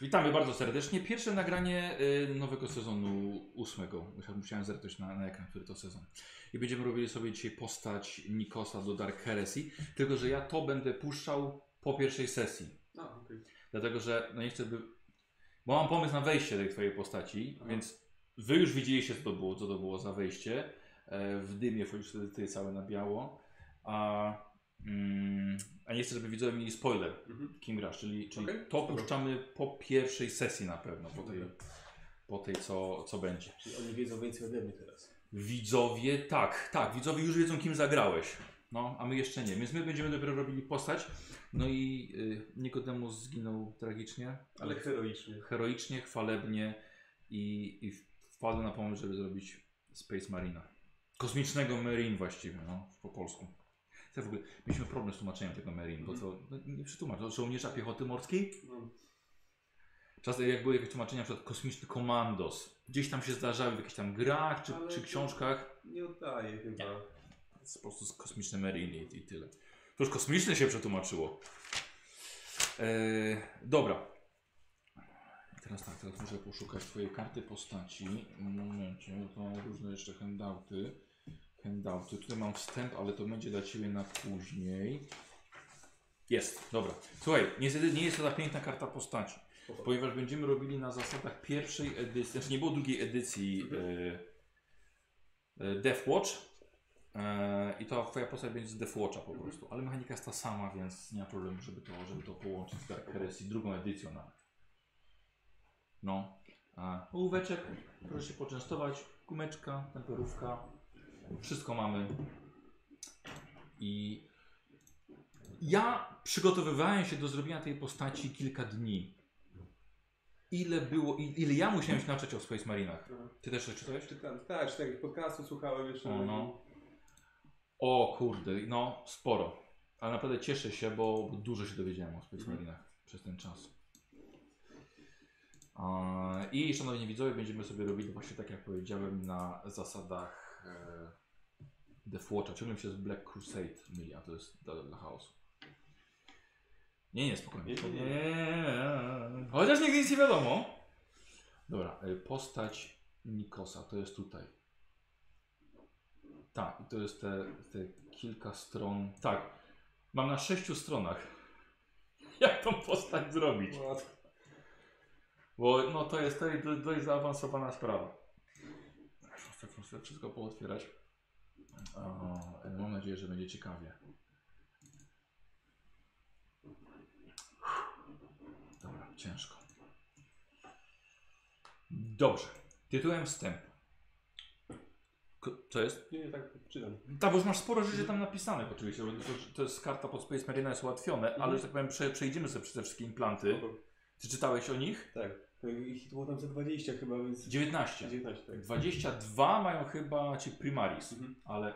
Witamy bardzo serdecznie. Pierwsze nagranie y, nowego sezonu ósmego. Musiałem- zerknąć na, na ekran, który to sezon. I będziemy robili sobie dzisiaj postać Nikosa do Dark Heresy. Tylko, że ja to będę puszczał po pierwszej sesji. Okej. Dlatego, że no nie chcę by... Bo mam pomysł na wejście tej twojej postaci, Aha. więc wy już widzieliście co to było, co to było za wejście. E, w dymie wchodzisz wtedy ty całe na biało. A, mm, a nie chcę, żeby widzowie mieli spoiler Mhm. kim grasz, czyli, czyli Okej, to puszczamy po pierwszej sesji na pewno, po tej, po tej co, co będzie. Czyli oni wiedzą więcej ode mnie teraz. Widzowie, tak, tak, widzowie już wiedzą kim zagrałeś, no, a my jeszcze nie, więc my będziemy dopiero robili postać, no i y, Nikodemus zginął tragicznie, Ale heroicznie. heroicznie, chwalebnie i, i wpadł na pomysł, żeby zrobić Space Marina. Kosmicznego Marine właściwie, no, po polsku. Tak w ogóle, mieliśmy problem z tłumaczeniem tego Marine, bo to no, nie przetłumacz, to żołnierza piechoty morskiej? No, Czasem jak były jakieś tłumaczenia, na przykład kosmiczny komandos, gdzieś tam się zdarzały w jakichś tam grach czy, Ale czy to- książkach. nie oddaję chyba. To jest po prostu kosmiczny Marine i, i tyle. To już kosmiczne się przetłumaczyło. Eee, dobra. Teraz tak, teraz muszę poszukać twojej karty postaci. Momencie, to mam różne jeszcze handouty. Handouty. Tutaj mam wstęp, ale to będzie dla Ciebie na później. Jest, dobra. Słuchaj, niestety nie jest to ta piękna karta postaci. Ponieważ będziemy robili na zasadach pierwszej edycji, znaczy nie było drugiej edycji e, e, Death Watch. E, I to twoja postać będzie z Death Watcha po prostu. Ale mechanika jest ta sama, więc nie ma problemu, żeby to, żeby to połączyć z Dark Heresy, drugą edycją nawet. No. A ołóweczek, proszę się poczęstować. Gumeczka, temperówka. Wszystko mamy. I ja przygotowywałem się do zrobienia tej postaci kilka dni. Ile było, ile ja musiałem się nauczyć o Space Marinach. Ty też coś czytałeś? Czytam, tak, czytam jakieś podcasty, słuchałem jeszcze. O, no. O kurde, no sporo. Ale naprawdę cieszę się, bo, dużo się dowiedziałem o Space Mhm. Marinach przez ten czas. I szanowni widzowie, będziemy sobie robili właśnie tak jak powiedziałem na zasadach e, Death Watcha. Ciągle mi się z Black Crusade myli, a to jest dla, dla chaosu. Nie, nie, spokojnie. Nie, nie, nie. Chociaż nigdy nic nie wiadomo. Dobra, e, postać Nikosa to jest tutaj. Tak, i to jest te, te kilka stron. Tak, mam na sześciu stronach. Jak tą postać zrobić? Bo no to jest to jest dość- dość zaawansowana sprawa. Muszę wszystko pootwierać. O, mam nadzieję, że będzie ciekawie. Dobra, ciężko. Dobrze. Tytułem wstępu. Co jest? Nie, nie, tak czytam. Tak, bo już masz sporo rzeczy tam napisanych oczywiście, bo to, to jest karta pod Space Marina jest ułatwione, ale że tak powiem prze, przejdziemy sobie przez te wszystkie implanty. Ty czytałeś o nich? Tak. Ich było tam za 20 chyba, więc... 19. 19, tak. 22 mają chyba ci primaris, Mhm. ale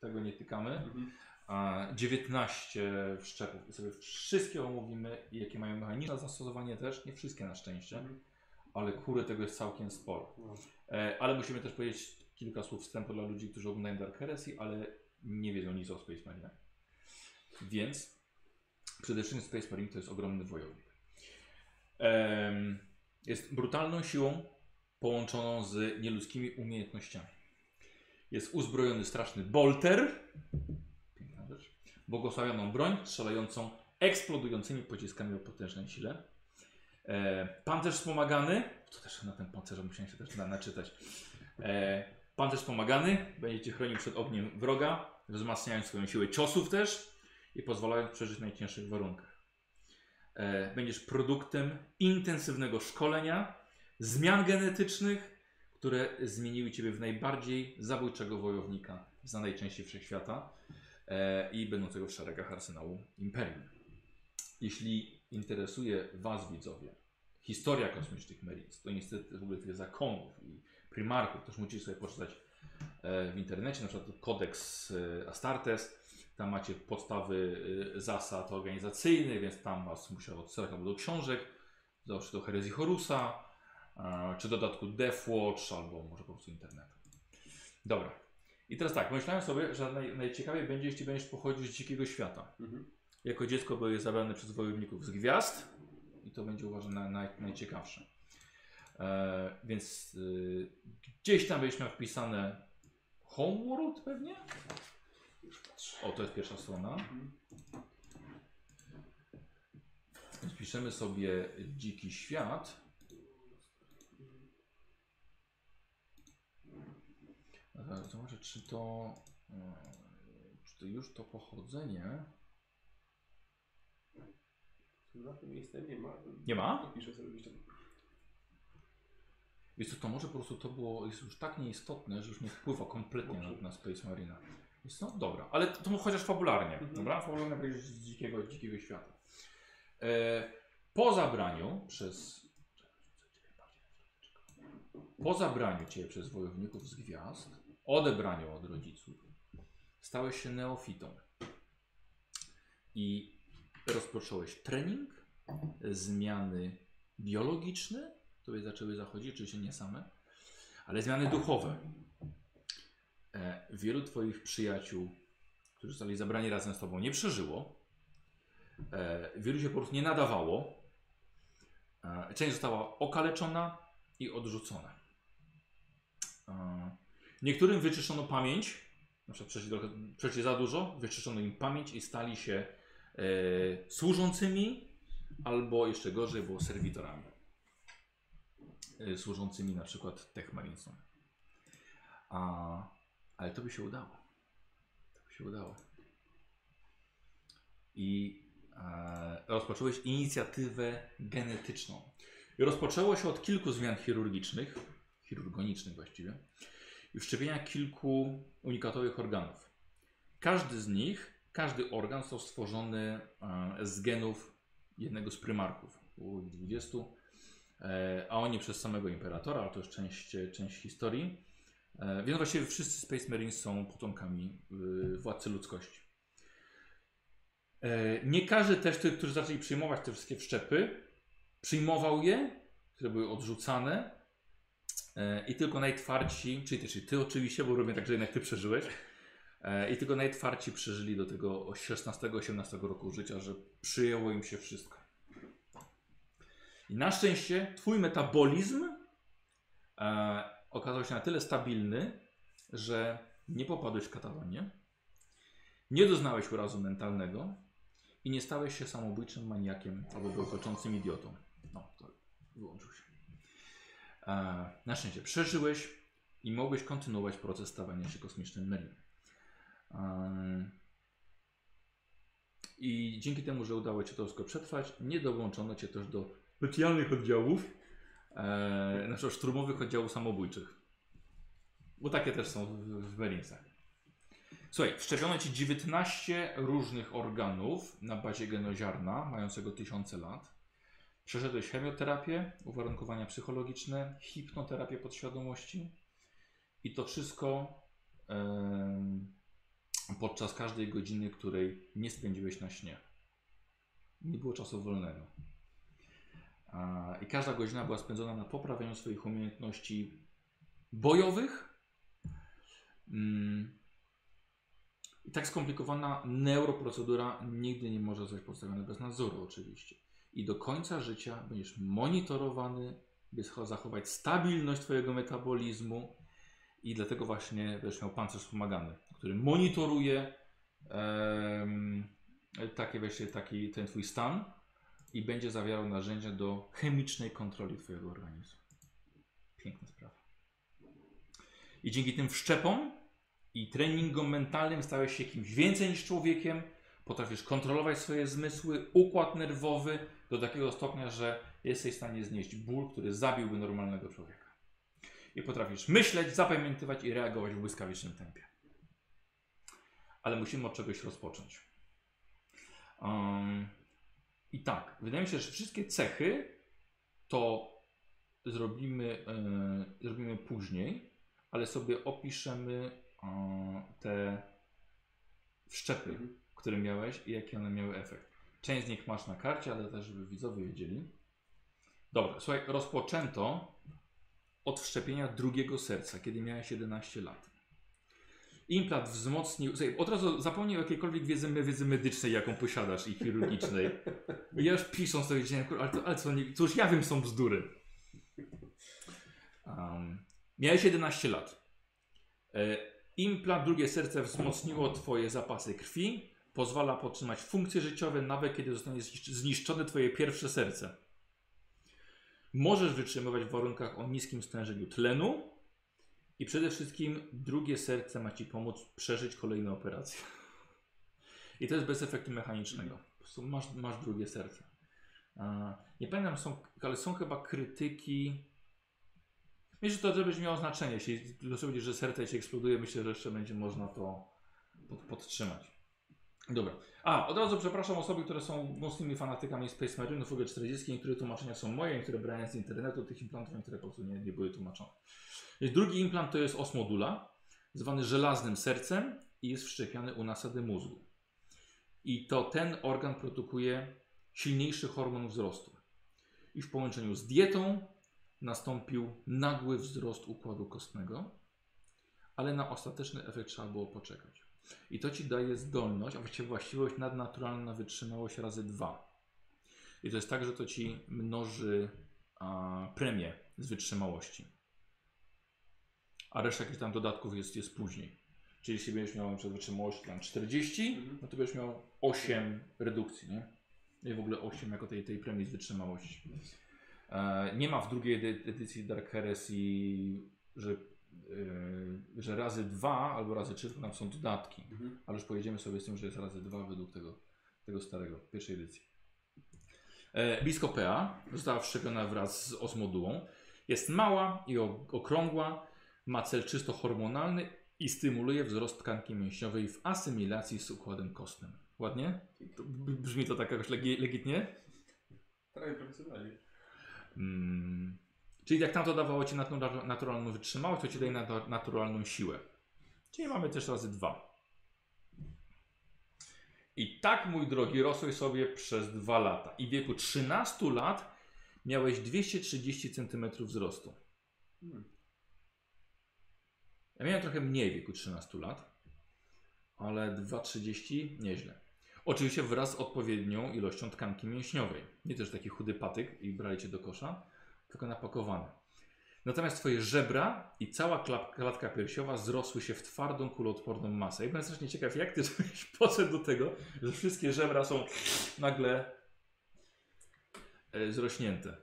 tego nie tykamy. Mhm. A 19 wszczepów i sobie wszystkie omówimy, i jakie mają mechaniczne zastosowanie też, nie wszystkie na szczęście, Mhm. ale kury tego jest całkiem sporo. No. E, ale musimy też powiedzieć kilka słów wstępu dla ludzi, którzy oglądają Dark Heresy, ale nie wiedzą nic o Space Marine. Więc przede wszystkim Space Marine to jest ogromny wojownik. Jest brutalną siłą połączoną z nieludzkimi umiejętnościami. Jest uzbrojony straszny bolter, błogosławioną broń strzelającą eksplodującymi pociskami o potężnej sile. E, pancerz wspomagany, to też na tym pancerzu musiałem się też na, naczytać. E, pancerz wspomagany będzie cię chronił przed ogniem wroga, wzmacniając swoją siłę ciosów też i pozwalając przeżyć w najcięższych warunkach. E, będziesz produktem intensywnego szkolenia, zmian genetycznych, które zmieniły ciebie w najbardziej zabójczego wojownika znanej części wszechświata e, i będącego w szeregach arsenału Imperium. Jeśli interesuje Was, widzowie, historia kosmicznych Marines, to niestety w ogóle tych zakonów i primarków też musicie sobie poczytać e, w internecie, na przykład kodeks Astartes. Tam macie podstawy e, zasad organizacyjnych, więc tam Was musiał odsyłać albo do książek, czy do herezji Horusa, e, czy dodatku Death Watch, albo może po prostu internetu. Dobra. I teraz tak, myślałem sobie, że naj, najciekawiej będzie, jeśli będziesz pochodził z dzikiego świata. Mhm. Jako dziecko byłeś zabrany przez wojowników z gwiazd i to będzie uważam na, naj, najciekawsze. E, więc y, gdzieś tam będziesz miał wpisane Homeworld pewnie? O, to jest pierwsza strona. Więc piszemy sobie Dziki Świat. Zobaczę, czy to, e, czy to już to pochodzenie. Na miejsce nie ma. Nie ma? Piszę sobie gdzieś tam. Wiesz co, to może po prostu to było, jest już tak nieistotne, że już nie wpływa kompletnie na, na Space Marina. Jest no dobra, ale to, to chociaż fabularnie, Mhm. dobra? Fabularnie z dzikiego, dzikiego świata. E, po zabraniu przez... Po zabraniu Cię przez wojowników z gwiazd, odebraniu od rodziców, stałeś się neofitą. I rozpocząłeś trening, zmiany biologiczne, które zaczęły zachodzić, oczywiście nie same, ale zmiany duchowe. E, wielu Twoich przyjaciół, którzy zostali zabrani razem z Tobą, nie przeżyło. E, wielu się po prostu nie nadawało. E, część została okaleczona i odrzucona. Niektórym wyczyszczono pamięć, na przykład za dużo, wyczyszczono im pamięć i stali się służącymi, albo jeszcze gorzej, było serwitorami służącymi na przykład Tech Marinesom. A, ale to by się udało. To by się udało. I e, rozpocząłeś inicjatywę genetyczną. I rozpoczęło się od kilku zmian chirurgicznych, chirurgonicznych właściwie, i wszczepienia kilku unikatowych organów. Każdy z nich, każdy organ został stworzony e, z genów jednego z prymarków. Było ich 20 e, a oni przez samego imperatora, ale to już część, część historii. E, więc właściwie wszyscy Space Marines są potomkami y, władcy ludzkości. E, nie każdy też, tych, którzy zaczęli przyjmować te wszystkie wszczepy, przyjmował je, które były odrzucane. E, I tylko najtwardsi, czyli ty oczywiście, bo robię tak, że jednak ty przeżyłeś. I tylko najtwardsi przeżyli do tego 16-18 roku życia, że przyjęło im się wszystko. I na szczęście twój metabolizm okazał się na tyle stabilny, że nie popadłeś w katatonię, nie doznałeś urazu mentalnego i nie stałeś się samobójczym maniakiem albo bełkoczącym idiotą. No, to wyłączył się. E, na szczęście przeżyłeś i mogłeś kontynuować proces stawania się kosmicznym Merlin. E, I dzięki temu, że udało Ci to wszystko przetrwać, nie dołączono Cię też do specjalnych oddziałów, e, na przykład szturmowych oddziałów samobójczych. Bo takie też są w, w Marinesach. Słuchaj, wszczepiono Ci 19 różnych organów na bazie genoziarna, mającego tysiące lat. Przeszedłeś chemioterapię, uwarunkowania psychologiczne, hipnoterapię podświadomości i to wszystko podczas każdej godziny, której nie spędziłeś na śnie. Nie było czasu wolnego. I każda godzina była spędzona na poprawianiu swoich umiejętności bojowych. Mm. I tak skomplikowana neuroprocedura nigdy nie może zostać postawiona bez nadzoru, oczywiście. I do końca życia będziesz monitorowany, by zachować stabilność Twojego metabolizmu. I dlatego właśnie będziesz miał pancerz wspomagany, który monitoruje em, taki, właśnie, taki ten Twój stan i będzie zawierał narzędzia do chemicznej kontroli Twojego organizmu. Piękna sprawa. I dzięki tym wszczepom i treningom mentalnym stałeś się kimś więcej niż człowiekiem. Potrafisz kontrolować swoje zmysły, układ nerwowy do takiego stopnia, że jesteś w stanie znieść ból, który zabiłby normalnego człowieka. I potrafisz myśleć, zapamiętywać i reagować w błyskawicznym tempie. Ale musimy od czegoś rozpocząć. Um, I tak, wydaje mi się, że wszystkie cechy to zrobimy, e, zrobimy później, ale sobie opiszemy e, te wszczepy, które miałeś i jaki one miały efekt. Część z nich masz na karcie, ale też, żeby widzowie wiedzieli. Dobra, słuchaj, rozpoczęto od wszczepienia drugiego serca, kiedy miałeś 11 lat. Implant wzmocnił. Słuchaj, od razu zapomnij o jakiejkolwiek wiedzy, wiedzy medycznej, jaką posiadasz i chirurgicznej. Ja już pisząc to wiedziałem, ale, to, ale co, nie, cóż, ja wiem, są bzdury. Um, miałeś 11 lat. E, implant, drugie serce wzmocniło twoje zapasy krwi. Pozwala podtrzymać funkcje życiowe, nawet kiedy zostanie zniszcz- zniszczone twoje pierwsze serce. Możesz wytrzymywać w warunkach o niskim stężeniu tlenu. I przede wszystkim drugie serce ma ci pomóc przeżyć kolejne operacje. I to jest bez efektu mechanicznego. Po prostu masz, masz drugie serce. Nie pamiętam, są, ale są chyba krytyki. Myślę, że to też będzie miało znaczenie. Jeśli dosłownie, że serce ci eksploduje, myślę, że jeszcze będzie można to pod, podtrzymać. Dobra. A, od razu przepraszam osoby, które są mocnymi fanatykami Space Marinów w ogóle 40. Niektóre tłumaczenia są moje, niektóre brałem z internetu tych implantów, niektóre po prostu nie, nie były tłumaczone. Drugi implant to jest osmodula, zwany żelaznym sercem i jest wszczepiany u nasady mózgu. I to ten organ produkuje silniejszy hormon wzrostu. I w połączeniu z dietą nastąpił nagły wzrost układu kostnego, ale na ostateczny efekt trzeba było poczekać. I to ci daje zdolność, a właściwie właściwość nadnaturalna na wytrzymałość razy dwa. I to jest tak, że to ci mnoży a, premię z wytrzymałości. A reszta jakichś tam dodatków jest, jest później. Czyli jeśli będziesz miał przez wytrzymałość tam 40, Mhm. no to będziesz miał 8 redukcji, nie? I w ogóle 8 jako tej, tej premii z wytrzymałości. E, nie ma w drugiej edy- edycji Dark Heresy, że, e, że razy 2 albo razy 3, tylko tam są dodatki. Mhm. Ale już pojedziemy sobie z tym, że jest razy 2 według tego, tego starego, pierwszej edycji. E, Biskopea została wszczepiona wraz z osmodułą. Jest mała i okrągła, ma cel czysto hormonalny i stymuluje wzrost tkanki mięśniowej w asymilacji z układem kostnym. Ładnie? To brzmi to tak jakoś legi- legitnie? Prawie profesjonalnie. Mm. Czyli jak tamto dawało Ci natura- naturalną wytrzymałość, to Ci daje natu- naturalną siłę. Czyli mamy też razy dwa. I tak, mój drogi, rosłeś sobie przez dwa lata. I w wieku 13 lat miałeś 230 cm wzrostu. Hmm. Ja miałem trochę mniej w wieku 13 lat, ale 2,30 nieźle. Oczywiście wraz z odpowiednią ilością tkanki mięśniowej. Nie też taki chudy patyk i brali cię do kosza, tylko napakowane. Natomiast twoje żebra i cała klatka piersiowa zrosły się w twardą, kuloodporną masę. Ja byłem strasznie ciekaw, jak ty żebyś podszedł do tego, że wszystkie żebra są nagle e, zrośnięte.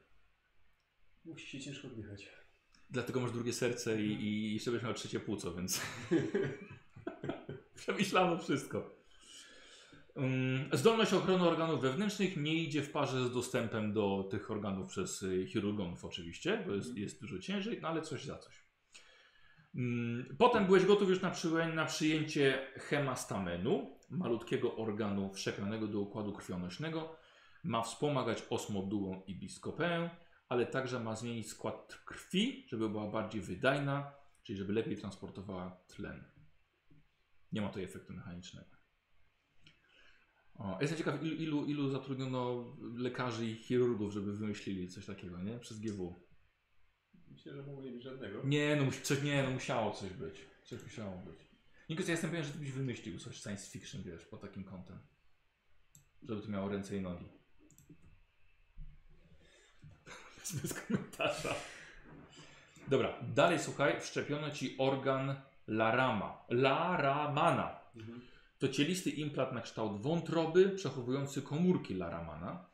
Musi się ciężko oddychać. Dlatego masz drugie serce i, i jeszcze będziesz miał trzecie płuco, więc przemyślano wszystko. Zdolność ochrony organów wewnętrznych nie idzie w parze z dostępem do tych organów przez y, chirurgonów oczywiście, bo jest, jest dużo ciężej, no ale coś za coś. Potem byłeś gotów już na, przyję- na przyjęcie hemastamenu, malutkiego organu wszczepionego do układu krwionośnego. Ma wspomagać osmodułą i biskopę, ale także ma zmienić skład krwi, żeby była bardziej wydajna, czyli żeby lepiej transportowała tlen. Nie ma tutaj efektu mechanicznego. O, jestem ciekaw, ilu, ilu, ilu zatrudniono lekarzy i chirurgów, żeby wymyślili coś takiego, nie? Przez GW. Myślę, że mogło nie być żadnego. Nie, no, coś, nie, no musiało coś być. Coś musiało być. Nikos, ja jestem pewien, że ty byś wymyślił coś science fiction, wiesz, pod takim kątem. Żeby to miało ręce i nogi. Bez, bez komentarza. Dobra, dalej słuchaj, wszczepiono ci organ Larama. Laramana. Mhm. To cielisty implant na kształt wątroby, przechowujący komórki Laramana.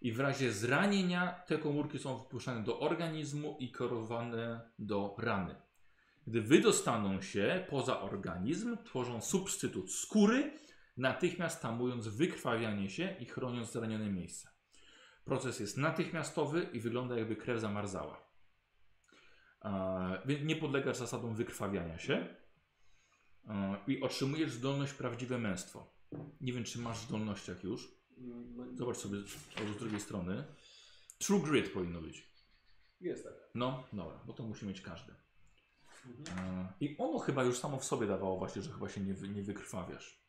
I w razie zranienia te komórki są wpuszczane do organizmu i kierowane do rany. Gdy wydostaną się poza organizm, tworzą substytut skóry, natychmiast tamując wykrwawianie się i chroniąc zranione miejsca. Proces jest natychmiastowy i wygląda jakby krew zamarzała. Więc nie podlegasz zasadom wykrwawiania się i otrzymujesz zdolność prawdziwe męstwo. Nie wiem, czy masz w zdolnościach już. Zobacz sobie z, drugiej strony. True Grit powinno być. Jest tak. No, dobra, bo to musi mieć każdy. Mhm. E, I ono chyba już samo w sobie dawało właśnie, że chyba się nie, nie wykrwawiasz.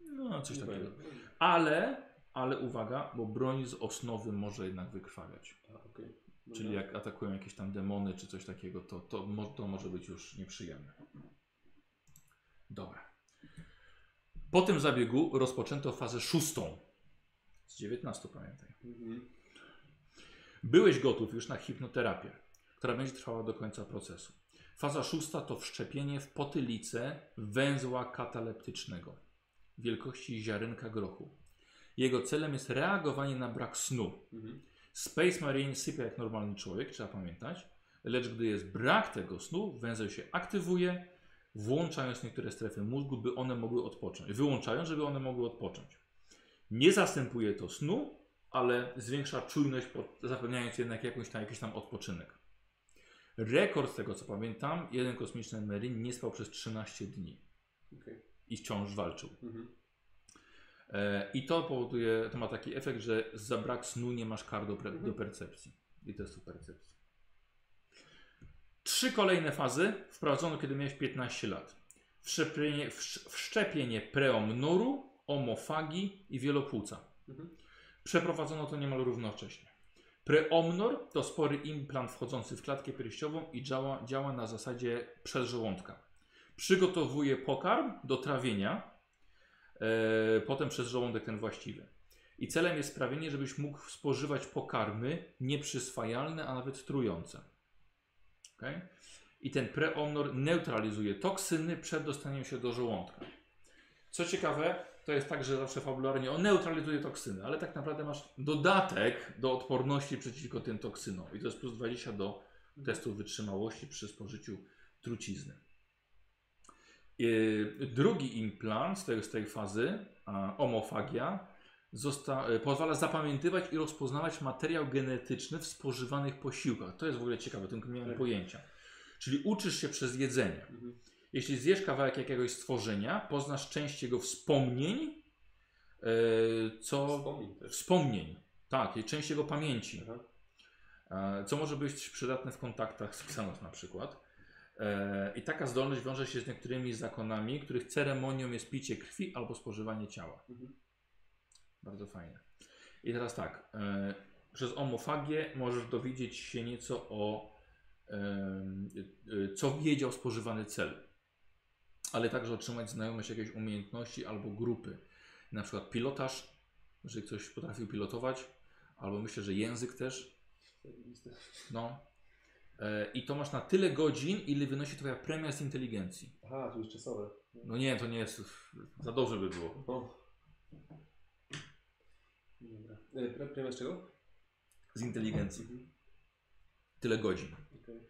No, coś Nie takiego. Ale, ale uwaga, bo broń z osnowy może jednak wykrwawiać. A. No Czyli jak atakują jakieś tam demony czy coś takiego, to, to, to może być już nieprzyjemne. Dobra. Po tym zabiegu rozpoczęto fazę szóstą. Z 19 pamiętaj. Mhm. Byłeś gotów już na hipnoterapię, która będzie trwała do końca procesu. Faza szósta to wszczepienie w potylicę węzła kataleptycznego wielkości ziarenka grochu. Jego celem jest reagowanie na brak snu. Mhm. Space Marine sypia jak normalny człowiek, trzeba pamiętać, lecz gdy jest brak tego snu, węzeł się aktywuje, włączając niektóre strefy mózgu, by one mogły odpocząć. Wyłączając, żeby one mogły odpocząć. Nie zastępuje to snu, ale zwiększa czujność, zapewniając jednak jakąś tam, jakiś tam odpoczynek. Rekord z tego co pamiętam, jeden kosmiczny Marine nie spał przez 13 dni Okej. i wciąż walczył. Mhm. E, I to powoduje, to ma taki efekt, że za brak snu nie masz kar do, pre, do percepcji i testu percepcji. Trzy kolejne fazy wprowadzono, kiedy miałeś 15 lat. Wszczepienie, wsz- wszczepienie preomnoru, omofagii i wielopłuca. Mhm. Przeprowadzono to niemal równocześnie. Preomnor to spory implant wchodzący w klatkę pierściową i działa, działa na zasadzie przedżołądka. Przygotowuje pokarm do trawienia, e, potem przez żołądek ten właściwy. I celem jest sprawienie, żebyś mógł spożywać pokarmy nieprzyswajalne, a nawet trujące. Okay? I ten preomnor neutralizuje toksyny przed dostaniem się do żołądka. Co ciekawe, to jest tak, że zawsze fabularnie on neutralizuje toksyny, ale tak naprawdę masz dodatek do odporności przeciwko tym toksynom. I to jest plus 20 do testu wytrzymałości przy spożyciu trucizny. Yy, drugi implant z tej, z tej fazy, a, omofagia, zosta, y, pozwala zapamiętywać i rozpoznawać materiał genetyczny w spożywanych posiłkach. To jest w ogóle ciekawe, tym nie miałem Tak. pojęcia. Czyli uczysz się przez jedzenie. Mhm. Jeśli zjesz kawałek jakiegoś stworzenia, poznasz część jego wspomnień, e, co... Wspomnij też. Wspomnień, tak, i część jego pamięci, Aha. e, co może być przydatne w kontaktach z Xenos na przykład. E, I taka zdolność wiąże się z niektórymi zakonami, których ceremonią jest picie krwi albo spożywanie ciała. Mhm. Bardzo fajne. I teraz tak, e, przez omofagię możesz dowiedzieć się nieco o y, y, co wiedział spożywany cel, ale także otrzymać znajomość jakiejś umiejętności albo grupy. Na przykład pilotaż, że ktoś potrafił pilotować, albo myślę, że język też. No. E, I to masz na tyle godzin, ile wynosi twoja premia z inteligencji. Aha, to już czasowe. No nie, to nie jest. Za dobrze by było. O. Dobra. Pre- Premia z czego? Z inteligencji. Mhm. Tyle godzin. Okej.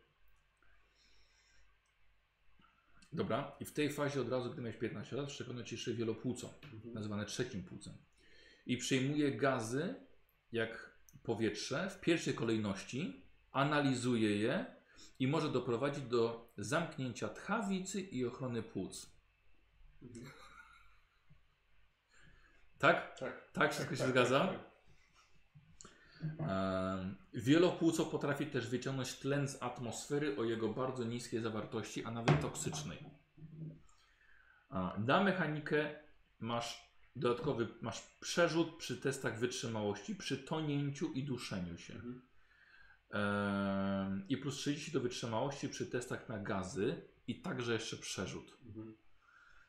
Dobra, i w tej fazie od razu, gdy miałeś 15 lat, szczepiono ci jeszcze wielopłuco, Mhm. nazwane trzecim płucem. I przyjmuje gazy, jak powietrze, w pierwszej kolejności, analizuje je i może doprowadzić do zamknięcia tchawicy i ochrony płuc. Mhm. Tak? Tak. Tak, wszystko się tak, zgadza? tak, tak. Wielopłuco potrafi też wyciągnąć tlen z atmosfery o jego bardzo niskiej zawartości, a nawet toksycznej. Na mechanikę masz dodatkowy masz przerzut przy testach wytrzymałości, przy tonięciu i duszeniu się. Mhm. I plus 30 do wytrzymałości przy testach na gazy i także jeszcze przerzut. Mhm.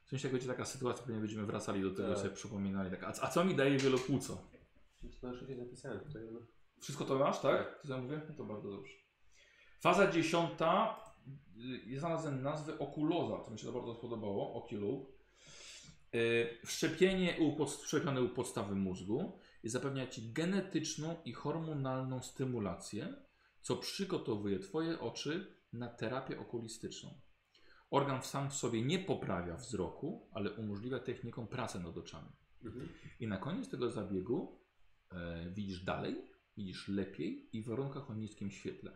W sensie jak będzie taka sytuacja, pewnie będziemy wracali do tego, Tak. sobie przypominali. Tak, a, a co mi daje wielopłuco? To zapisałem tutaj. No. Wszystko to masz, tak? To zamówię? No to bardzo dobrze. Faza dziesiąta. y, Ja znalazłem nazwę okuloza, co mi się to bardzo spodobało. Oculub. Yy, wszczepienie u pod, wszczepione u podstawy mózgu i zapewnia Ci genetyczną i hormonalną stymulację, co przygotowuje Twoje oczy na terapię okulistyczną. Organ sam w sobie nie poprawia wzroku, ale umożliwia techniką pracę nad oczami. Mhm. I na koniec tego zabiegu e, widzisz dalej, widzisz lepiej i w warunkach o niskim świetle.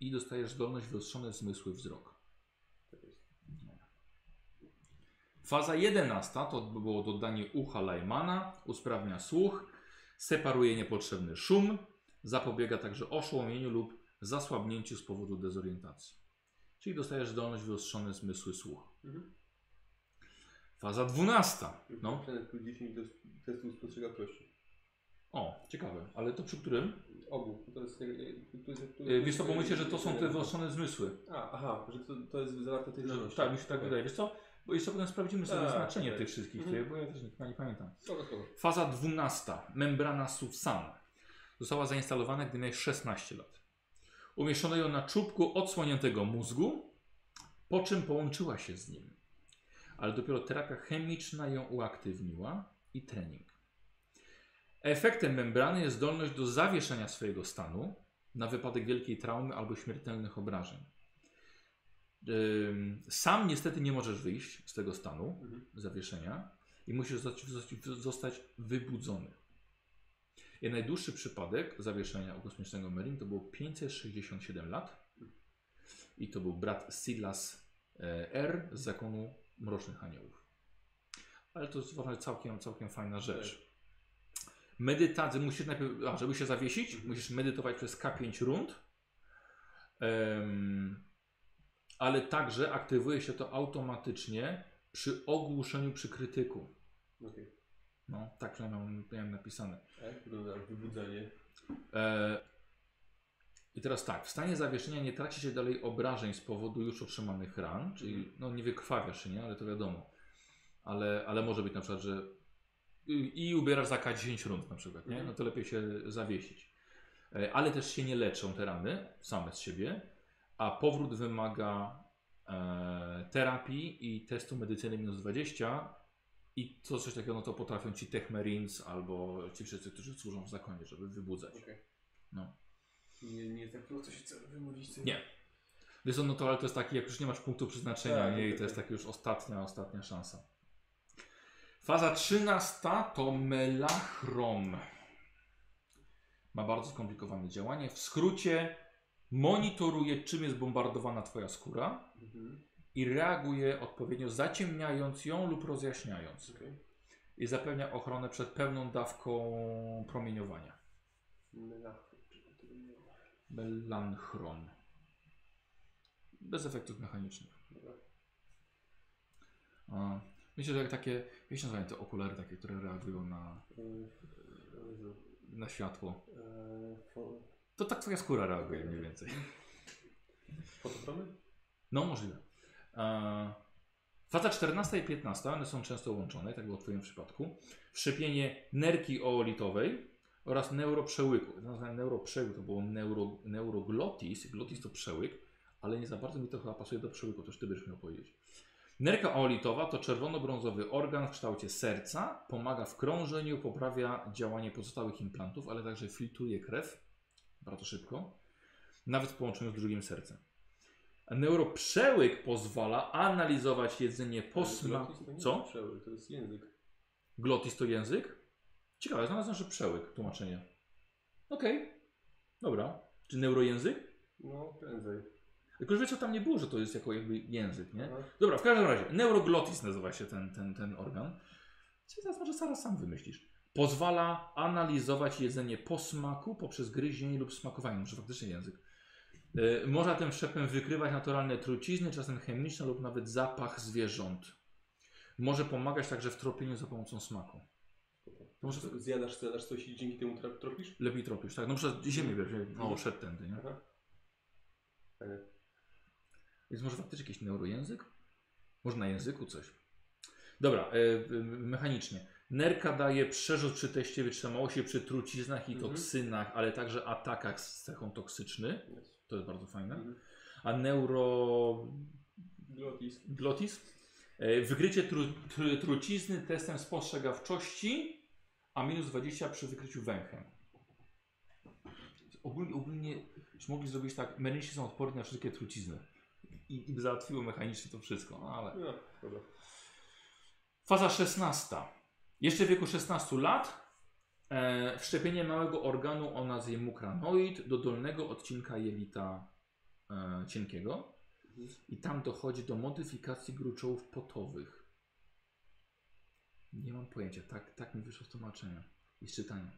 I dostajesz zdolność wyostrzone zmysły wzrok. Faza 11 to by było dodanie ucha Lajmana, usprawnia słuch, separuje niepotrzebny szum, zapobiega także oszołomieniu lub zasłabnięciu z powodu dezorientacji. Czyli dostajesz zdolność wyostrzone zmysły słuch. Mhm. Faza 12. No. Plus 10 do testu spostrzegawczości. O, ciekawe. Ale to przy którym? Obu. To jest, to jest, to E, Wiesz co, bo myślę, że to są te wyostrzone zmysły. A, aha, że to, to jest zawarte w tej zdolności. Tak, mi się tak Okej. wydaje. Wiesz co? Bo jeszcze potem sprawdzimy sobie Tak, znaczenie tak. tych wszystkich, Mhm. bo ja też nie, nie pamiętam. Spoko, spoko. Faza 12. Membrana Susan. Została zainstalowana, gdy miałeś 16 lat. Umieszczono ją na czubku odsłoniętego mózgu, po czym połączyła się z nim. Ale dopiero terapia chemiczna ją uaktywniła i trening. Efektem membrany jest zdolność do zawieszenia swojego stanu na wypadek wielkiej traumy albo śmiertelnych obrażeń. Sam niestety nie możesz wyjść z tego stanu Mhm. zawieszenia i musisz zostać, zostać wybudzony. Najdłuższy przypadek zawieszenia u kosmicznego Merin to było 567 lat i to był brat Silas e, R z zakonu Mrocznych Aniołów. Ale to jest uważam, całkiem, całkiem fajna rzecz. Medytację musisz najpierw, a żeby się zawiesić, musisz medytować przez K5 rund. Em, ale także aktywuje się to automatycznie przy ogłuszeniu przy krytyku. Okej. No, tak przynajmniej mam, miałem napisane. Jak wygląda wybudzanie? E, I teraz tak, w stanie zawieszenia nie traci się dalej obrażeń z powodu już otrzymanych ran, czyli no nie wykrwawiasz się, nie? Ale to wiadomo. Ale, ale może być na przykład, że i, i ubierasz za K10 rund na przykład, nie? No to lepiej się zawiesić. E, ale też się nie leczą te rany same z siebie, a powrót wymaga e, terapii i testu medycyny minus 20 i to coś takiego, no to potrafią ci Techmarines albo ci wszyscy, którzy służą w zakonie, żeby wybudzać. Okej. No. Nie, nie tak prosto się cel wymudzić. co? Nie. Wiesz, co, no to ale to jest taki, jak już nie masz punktu przeznaczenia, Tak, nie? I to jest tak. taka już ostatnia, ostatnia szansa. Faza 13 to melachrom. Ma bardzo skomplikowane działanie. W skrócie monitoruje, czym jest bombardowana Twoja skóra Mhm. I reaguje odpowiednio, zaciemniając ją lub rozjaśniając. Okej. I zapewnia ochronę przed pełną dawką promieniowania. Melanchron. Bez efektów mechanicznych. A, myślę, że jak takie, jak się nazywają te okulary takie, które reagują na, na światło. To tak twoja skóra reaguje mniej więcej. Fotochromy? No możliwe. Faza 14 i 15, one są często łączone, tak było w twoim przypadku. Wszczepienie nerki oolitowej oraz neuroprzełyku. Nazwane neuroprzełyk to było neuro, neuroglotis. Glotis to przełyk, ale nie za bardzo mi to chyba pasuje do przełyku, to już ty byś miał powiedzieć. Nerka oolitowa to czerwono-brązowy organ w kształcie serca, pomaga w krążeniu, poprawia działanie pozostałych implantów, ale także filtruje krew bardzo szybko, nawet w połączeniu z drugim sercem. Neuroprzełyk pozwala analizować jedzenie po smaku. Co? przełyk, to jest język. Glotis to język? Ciekawe, znalazłem, że przełyk, tłumaczenie. Okej, dobra. Czy neurojęzyk? No, prędzej. Tylko, że wiecie, tam nie było, że to jest jako jakby język, nie? Aha. Dobra, w każdym razie, neuroglotis nazywa się ten, ten, ten organ. Czy teraz może zaraz sam wymyślisz. Pozwala analizować jedzenie po smaku poprzez gryzienie lub smakowanie. Może faktycznie język. Yy, można tym wszczepem wykrywać naturalne trucizny, czasem chemiczne lub nawet zapach zwierząt. Może pomagać także w tropieniu za pomocą smaku. To może Zjadasz, zjadasz coś i dzięki temu tropisz? lepiej tropisz, tak? No przez ziemię jak- no szedł tędy, nie? Aha. Więc może faktycznie jakiś neurojęzyk? Może na języku coś. Dobra, e, mechanicznie. Nerka daje przerzut przy teście wytrzymałości przy truciznach i Mhm. toksynach, ale także atakach z cechą toksyczny. Jest. To jest bardzo fajne. Mhm. A neuro... Glotis. glotis? E, wykrycie tru, tru, trucizny testem spostrzegawczości, a minus 20 przy wykryciu węchem. Ogólnie, ogólnie mogli zrobić tak, merysi są odporni na wszystkie trucizny. I, i załatwiło mechanicznie to wszystko, no ale... No. Faza 16. Jeszcze w wieku 16 lat e, wszczepienie małego organu o nazwie mukranoid do dolnego odcinka jelita e, cienkiego i tam dochodzi do modyfikacji gruczołów potowych. Nie mam pojęcia, tak, tak mi wyszło z tłumaczenia i z czytania.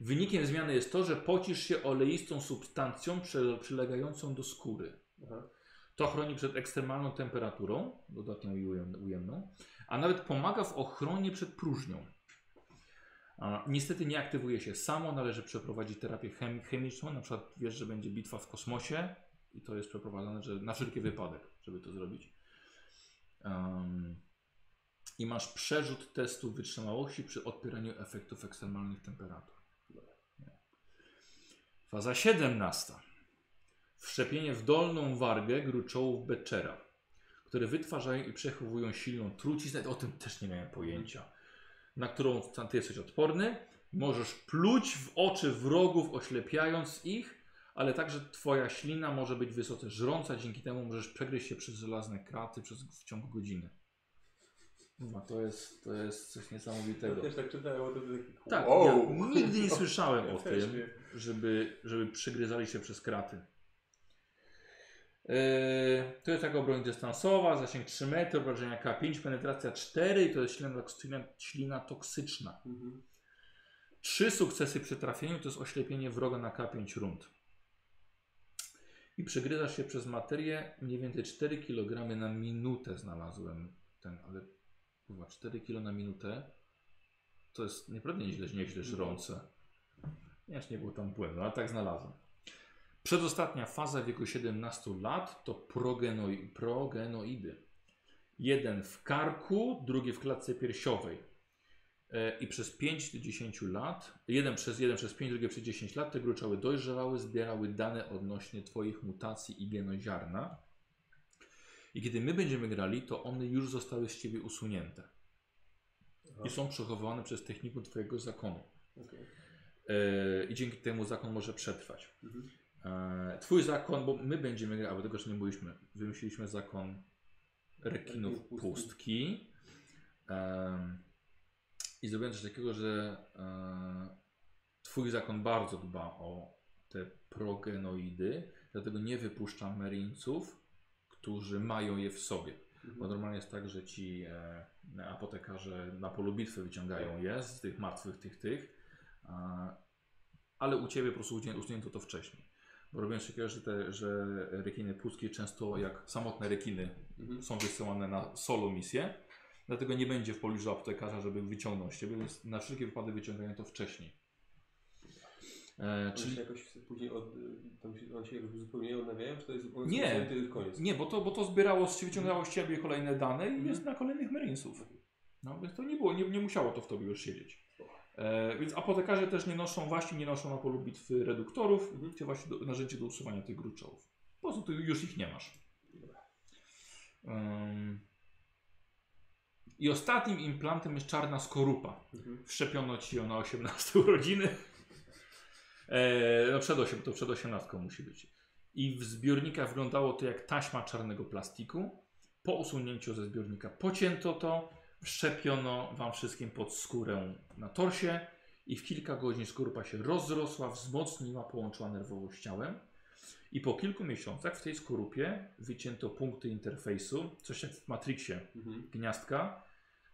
Wynikiem zmiany jest to, że pocisz się oleistą substancją przy, przylegającą do skóry. Aha. To chroni przed ekstremalną temperaturą, dodatnią i ujem- ujemną, a nawet pomaga w ochronie przed próżnią. Niestety nie aktywuje się samo, należy przeprowadzić terapię chem chemiczną, na przykład wiesz, że będzie bitwa w kosmosie i to jest przeprowadzane że na wszelki wypadek, żeby to zrobić. Em, I masz przerzut testu wytrzymałości przy odpieraniu efektów ekstremalnych temperatur. Faza 17. Wszczepienie w dolną wargę gruczołów Betchera, które wytwarzają i przechowują silną truciznę. O tym też nie miałem pojęcia. Na którą ty jesteś odporny. Możesz pluć w oczy wrogów, oślepiając ich, ale także twoja ślina może być wysoce żrąca, dzięki temu możesz przegryźć się przez żelazne kraty przez, w ciągu godziny. No, to, jest, to jest coś Ja niesamowitego. też tak czytałem o tym. Tak, wow. ja nigdy nie słyszałem Ja o tym, żeby, żeby przygryzali się przez kraty. Eee, to jest taka broń dystansowa, zasięg 3 metry, obrażenia K5, penetracja 4 i to jest ślina, ślina, ślina toksyczna. Mhm. Trzy sukcesy przy trafieniu to jest oślepienie wroga na K5 rund. I przegryzasz się przez materię mniej więcej 4 kg na minutę znalazłem ten, ale chyba 4 kg na minutę to jest naprawdę nieźle, nieźle żrące. Nie, aż nie było tam błędu, ale tak znalazłem. Przedostatnia faza w wieku 17 lat to progenoi, progenoidy. Jeden w karku, drugi w klatce piersiowej. E, I przez 5 do 10 lat, jeden przez jeden przez 5, drugi przez 10 lat, te gruczoły dojrzewały, zbierały dane odnośnie Twoich mutacji i genoziarna. I kiedy my będziemy grali, to one już zostały z Ciebie usunięte. I są przechowywane przez technikum Twojego zakonu. Okej. E, I dzięki temu zakon może przetrwać. Mhm. E, twój zakon, bo my będziemy bo tego jeszcze nie mówiliśmy, wymyśliliśmy zakon rekinów pustki. I zrobiłem coś takiego, że e, twój zakon bardzo dba o te progenoidy, dlatego nie wypuszcza merinców, którzy mają je w sobie. Bo Mhm. normalnie jest tak, że ci e, apotekarze na polu bitwy wyciągają je z tych martwych, tych, tych. A, ale u Ciebie po prostu usunięto to wcześniej. Robią się takiego, że, te, że rekiny pustkie często jak samotne rekiny Mhm. są wysyłane na solo misje. Dlatego nie będzie w pobliżu aptekarza, żeby wyciągnąć Ciebie, więc na wszelki wypadek wyciągają to wcześniej. E, czyli się jakoś później od, się, one się zupełnie odnawiają, czy to jest Nie. koniec? Nie, bo to, bo to zbierało, z- wyciągało z ciebie kolejne dane i Mhm. jest na kolejnych Marinesów. No więc to nie było, nie, nie musiało to w tobie już siedzieć. E, więc apotekarze też nie noszą, właśnie nie noszą na polu bitwy reduktorów, Mhm. czy właśnie do, narzędzie do usuwania tych gruczołów. Po prostu już ich nie masz. Ym. I ostatnim implantem jest czarna skorupa. Mhm. Wszczepiono ci ją na 18 urodziny. E, no przed 8, to przed 18 musi być. I w zbiornikach wyglądało to jak taśma czarnego plastiku. Po usunięciu ze zbiornika pocięto to, wszczepiono wam wszystkim pod skórę na torsie i w kilka godzin skorupa się rozrosła, wzmocniła, połączyła nerwowo z ciałem. I po kilku miesiącach w tej skorupie wycięto punkty interfejsu, coś jak w Matrixie, Mhm. gniazdka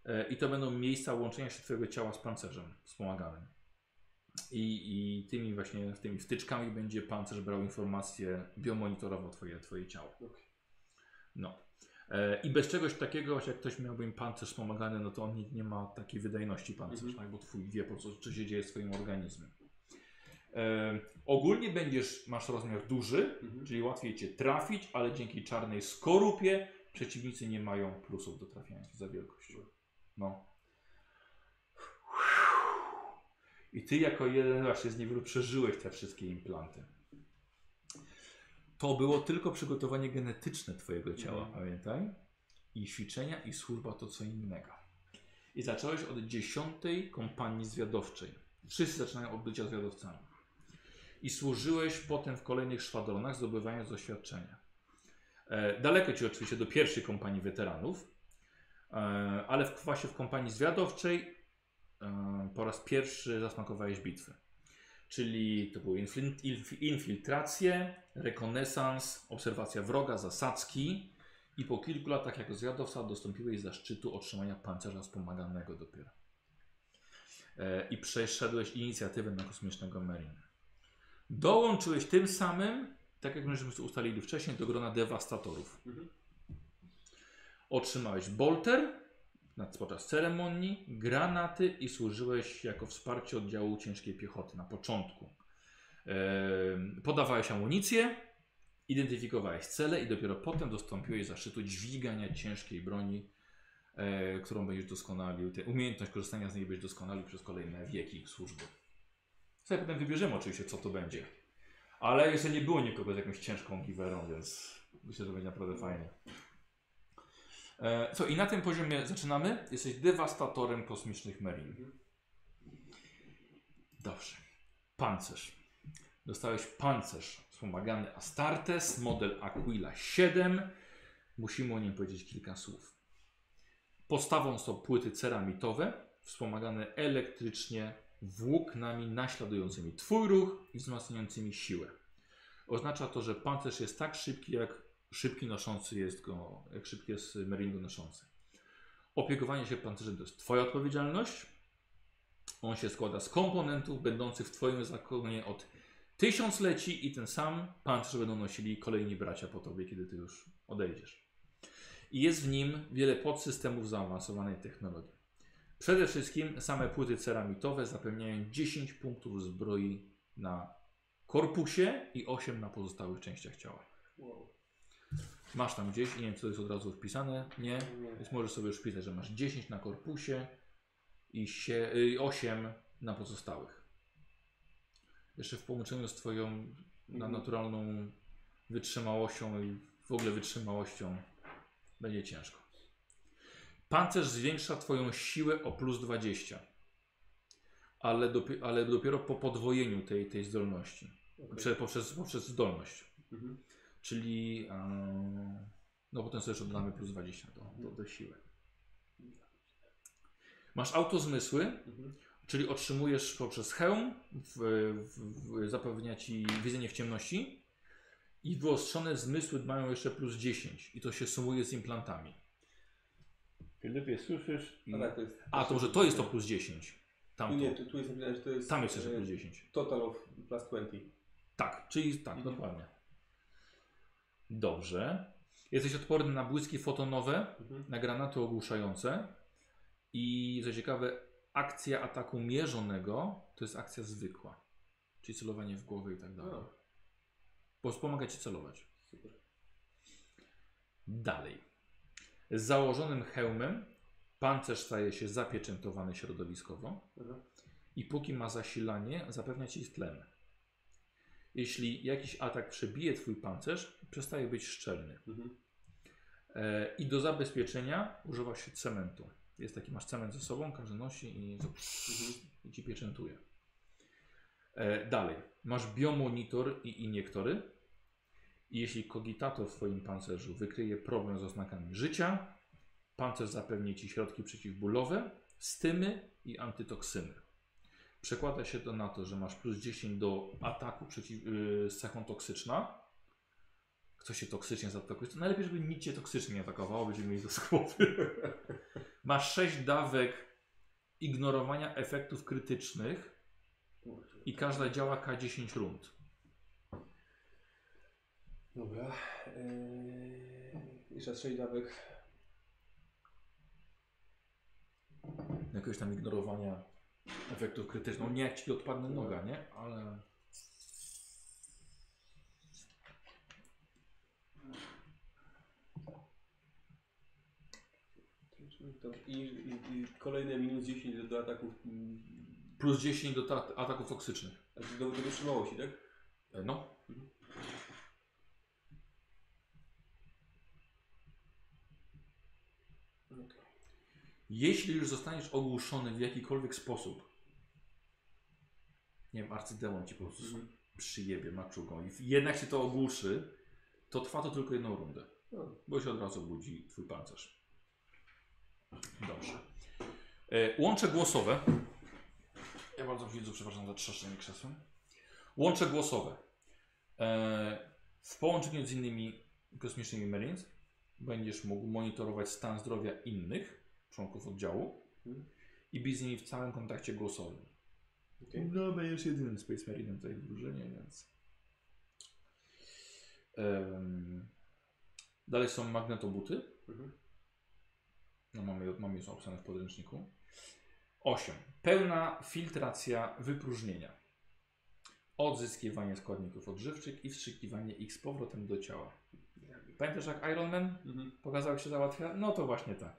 e, i to będą miejsca łączenia się Twojego ciała z pancerzem wspomaganym. I, I tymi właśnie tymi wtyczkami będzie pancerz brał informacje, biomonitorował Twoje, twoje ciało. No. E, I bez czegoś takiego, jak ktoś miałby im pancerz wspomagany, no to on nie, nie ma takiej wydajności pancerz, Mhm. tak? bo Twój wie po co, co się dzieje z Twoim organizmem. E, ogólnie będziesz, masz rozmiar duży, Mhm. czyli łatwiej Cię trafić, ale dzięki czarnej skorupie przeciwnicy nie mają plusów do trafiania za wielkość. No. I Ty jako jeden właśnie z niewielu przeżyłeś te wszystkie implanty. To było tylko przygotowanie genetyczne Twojego ciała, Mhm. pamiętaj? I ćwiczenia i służba to co innego. I zacząłeś od dziesiątej kompanii zwiadowczej. Wszyscy zaczynają od bycia zwiadowcami. I służyłeś potem w kolejnych szwadronach, zdobywając doświadczenia. E, daleko ci oczywiście do pierwszej kompanii weteranów, e, ale w, właśnie w kompanii zwiadowczej e, po raz pierwszy zasmakowałeś bitwy. Czyli to były infil- inf- infiltracje, rekonesans, obserwacja wroga, zasadzki i po kilku latach jako zwiadowca dostąpiłeś zaszczytu otrzymania pancerza wspomaganego dopiero. E, I przeszedłeś inicjatywę na kosmicznego Marine. Dołączyłeś tym samym, tak jak myśmy ustalili wcześniej, do grona dewastatorów. Mhm. Otrzymałeś bolter podczas ceremonii, granaty i służyłeś jako wsparcie oddziału ciężkiej piechoty na początku. Podawałeś amunicję, identyfikowałeś cele i dopiero potem dostąpiłeś zaszczytu dźwigania ciężkiej broni e, którą będziesz doskonalił. Te, umiejętność korzystania z niej będziesz doskonalił przez kolejne wieki służby. Sobie potem wybierzemy oczywiście, co to będzie. Ale jeszcze nie było nikogo z jakąś ciężką giwerą, więc myślę, że będzie naprawdę fajnie. E, co, i na tym poziomie zaczynamy. Jesteś dewastatorem kosmicznych Merin. Dobrze. Pancerz. Dostałeś pancerz wspomagany Astartes, model Aquila 7. Musimy o nim powiedzieć kilka słów. Podstawą są płyty ceramitowe, wspomagane elektrycznie włóknami naśladującymi Twój ruch i wzmacniającymi siłę. Oznacza to, że pancerz jest tak szybki, jak szybki noszący jest go, jak szybki jest meringo noszący. Opiekowanie się pancerzem to jest Twoja odpowiedzialność. On się składa z komponentów będących w Twoim zakonie od tysiącleci i ten sam pancerz będą nosili kolejni bracia po Tobie, kiedy Ty już odejdziesz. I jest w nim wiele podsystemów zaawansowanej technologii. Przede wszystkim same płyty ceramitowe zapewniają 10 punktów zbroi na korpusie i 8 na pozostałych częściach ciała. Wow. Masz tam gdzieś, nie wiem co jest od razu wpisane, nie? Więc możesz sobie już wpisać, że masz 10 na korpusie i sie, y, 8 na pozostałych. Jeszcze w połączeniu z Twoją na Mhm. naturalną wytrzymałością i w ogóle wytrzymałością będzie ciężko. Pancerz zwiększa Twoją siłę o plus 20, ale, dopi- ale dopiero po podwojeniu tej, tej zdolności. Prze, poprzez, poprzez zdolność. Mhm. Czyli no potem sobie jeszcze dodamy plus 20 do, do, do siły. Masz autozmysły, Mhm. czyli otrzymujesz poprzez hełm, w, w, w, zapewnia ci widzenie w ciemności i wyostrzone zmysły mają jeszcze plus 10 i to się sumuje z implantami. Filipie, słyszysz? A tak, to jest. A, to może to jest to plus 10. Tam, Nie, tu, tu jest to jest. tam jest jeszcze e, plus 10. Total of plus 20. Tak, czyli tak, Mhm. dokładnie. Dobrze. Jesteś odporny na błyski fotonowe, Mhm. na granaty ogłuszające i co ciekawe, akcja ataku mierzonego to jest akcja zwykła, czyli celowanie w głowę i tak dalej. Bo wspomaga ci celować. super. Dalej. Z założonym hełmem pancerz staje się zapieczętowany środowiskowo Aha. i póki ma zasilanie, zapewnia ci tlen. Jeśli jakiś atak przebije twój pancerz, przestaje być szczelny. Mhm. E, I do zabezpieczenia używa się cementu. Jest taki, masz cement ze sobą, każdy nosi i, Mhm. i ci pieczętuje. E, dalej, masz biomonitor i iniektory. I jeśli kogitator w twoim pancerzu wykryje problem z oznakami życia, pancerz zapewni ci środki przeciwbólowe, stymy i antytoksyny. Przekłada się to na to, że masz plus 10 do ataku przeciw, yy, z cechą toksyczna. Kto się toksycznie zaatakuje, to najlepiej, żeby nic cię toksycznie nie atakowało, będziemy mieli to z głowy. Masz 6 dawek ignorowania efektów krytycznych i każda działa K10 rund. Dobra. Eee, jeszcze raz 6 dawek. Jakiegoś tam ignorowania efektów krytycznych. No nie jak ci odpadnie noga, nie? Ale... To, i, i, I kolejne minus 10 do, do ataków. mm, Plus 10 do ta- ataków toksycznych. Znaczy do, do wytrzymałości, tak? E, No. Jeśli już zostaniesz ogłuszony w jakikolwiek sposób, nie wiem, arcydemon ci po prostu Mhm. przyjebie maczugą i jednak się to ogłuszy, to trwa to tylko jedną rundę, No. bo się od razu budzi twój pancerz. Dobrze. E, łącze głosowe. Ja bardzo widzę, przepraszam za trzeszczenie krzesłem. Łącze głosowe. E, w połączeniu z innymi kosmicznymi Marines będziesz mógł monitorować stan zdrowia innych członków oddziału Mhm. i być z nimi w całym kontakcie głosowym. Okej. No, będziesz jedynym Space Marinem tutaj w drużynie, więc. Em, dalej są magnetobuty. Mhm. No, mamy, mamy już opisane w podręczniku. 8. Pełna filtracja wypróżnienia. Odzyskiwanie składników odżywczych i wstrzykiwanie ich z powrotem do ciała. Pamiętasz jak Iron Man Mhm. pokazał jak się załatwia? No to właśnie tak.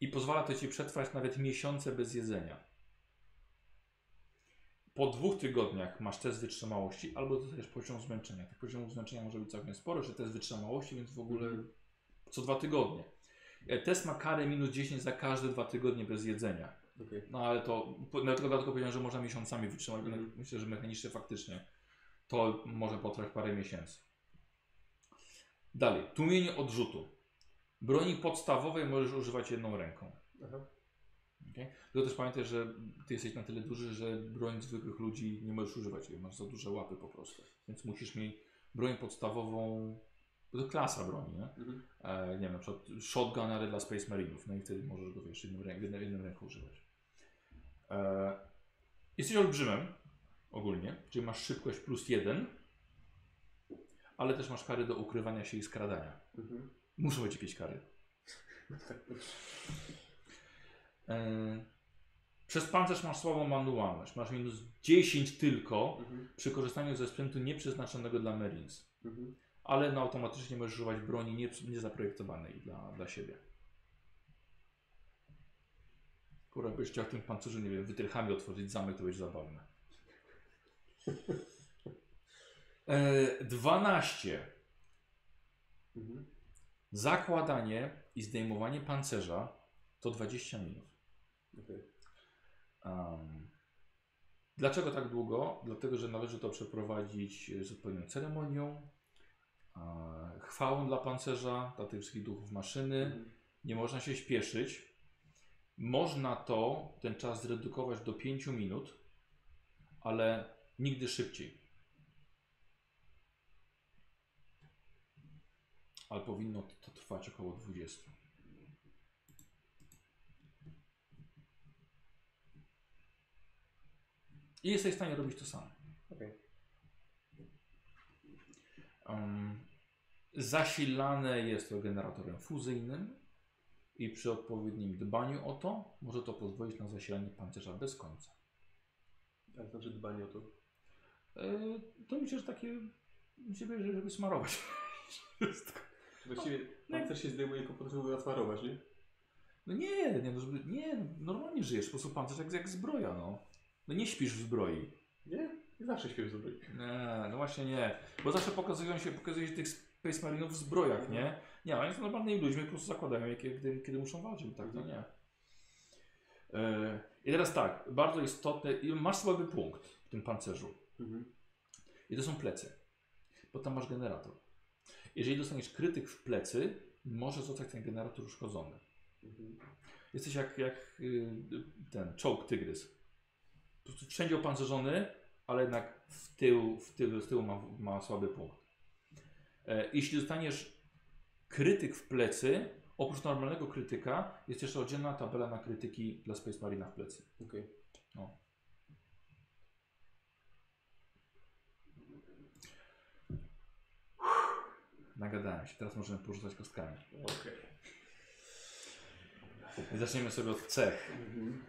I pozwala to ci przetrwać nawet miesiące bez jedzenia. Po dwóch tygodniach masz test wytrzymałości, albo dostajesz poziom zmęczenia. Tych poziomów zmęczenia może być całkiem sporo, że test wytrzymałości, więc w ogóle co dwa tygodnie. E, Test ma karę minus 10 za każde dwa tygodnie bez jedzenia. Okej. No ale to, po- dlatego, dlatego powiedziałem, że można miesiącami wytrzymać, Mhm. myślę, że mechanicznie faktycznie to może potrwać parę miesięcy. Dalej, tłumienie odrzutu. Broni podstawowej możesz używać jedną ręką. Aha. Okay? Tylko też pamiętaj, że ty jesteś na tyle duży, że broń zwykłych ludzi nie możesz używać, masz za duże łapy po prostu. Więc musisz mieć broń podstawową, bo to klasa broni, nie? Mhm. E, nie wiem, na przykład shotgun, ale dla Space Marinów, no i wtedy możesz go wiesz, jedną, rę- jedną ręką używać. E, jesteś olbrzymem ogólnie, czyli masz szybkość plus jeden, ale też masz kary do ukrywania się i skradania. Mhm. Muszą być jakieś kary. Tak. E, przez pancerz masz słabą manualność, masz minus 10 tylko Mhm. przy korzystaniu ze sprzętu nieprzeznaczonego dla Marines. Mhm. Ale no, automatycznie możesz używać broni nie, niezaprojektowanej dla, dla siebie. Kurwa, byś chciał w tym pancerzu, nie wiem, wytrychami otworzyć zamek, to będzie zabawne. E, 12. Mhm. Zakładanie i zdejmowanie pancerza to 20 minut. Um, dlaczego tak długo? Dlatego, że należy to przeprowadzić z odpowiednią ceremonią, chwałą dla pancerza, dla tych wszystkich duchów maszyny. Mhm. Nie można się śpieszyć. Można to, ten czas zredukować do 5 minut, ale nigdy szybciej. Ale powinno to trwać około 20. I jesteś w stanie robić to samo. Okej. Um, zasilane jest to generatorem fuzyjnym i przy odpowiednim dbaniu o to może to pozwolić na zasilanie pancerza bez końca. A to znaczy dbanie o to. E, to myślę, że takie żeby, żeby smarować. Wszystko. Właściwie No. pancerz się zdejmuje tylko po to, żeby nasmarować, nie? No nie, nie, no żeby, nie, no normalnie żyjesz, po prostu pancerz jak, jak zbroja, no. No nie śpisz w zbroi. Nie? Nie zawsze śpię w zbroi. Nie, no właśnie nie. Bo zawsze pokazują się, pokazuje się tych Space Marinów w zbrojach, nie? Nie, oni są normalnymi ludźmi, po prostu zakładają je, kiedy, kiedy muszą walczyć, tak? No nie. E, I teraz tak, bardzo istotne, masz słaby punkt w tym pancerzu. Mhm. I to są plecy. Bo tam masz generator. Jeżeli dostaniesz krytyk w plecy, może zostać ten generator uszkodzony. Mhm. Jesteś jak, jak y, ten czołg tygrys. Po prostu wszędzie opancerzony, ale jednak w tył, w tył, z tyłu ma, ma słaby punkt. E, jeśli dostaniesz krytyk w plecy, oprócz normalnego krytyka, jest jeszcze oddzielna tabela na krytyki dla Space Marina w plecy. Okej. No. Nagadałem się, teraz możemy porzucać kostkami. Okej. Zaczniemy sobie od cech. Mhm.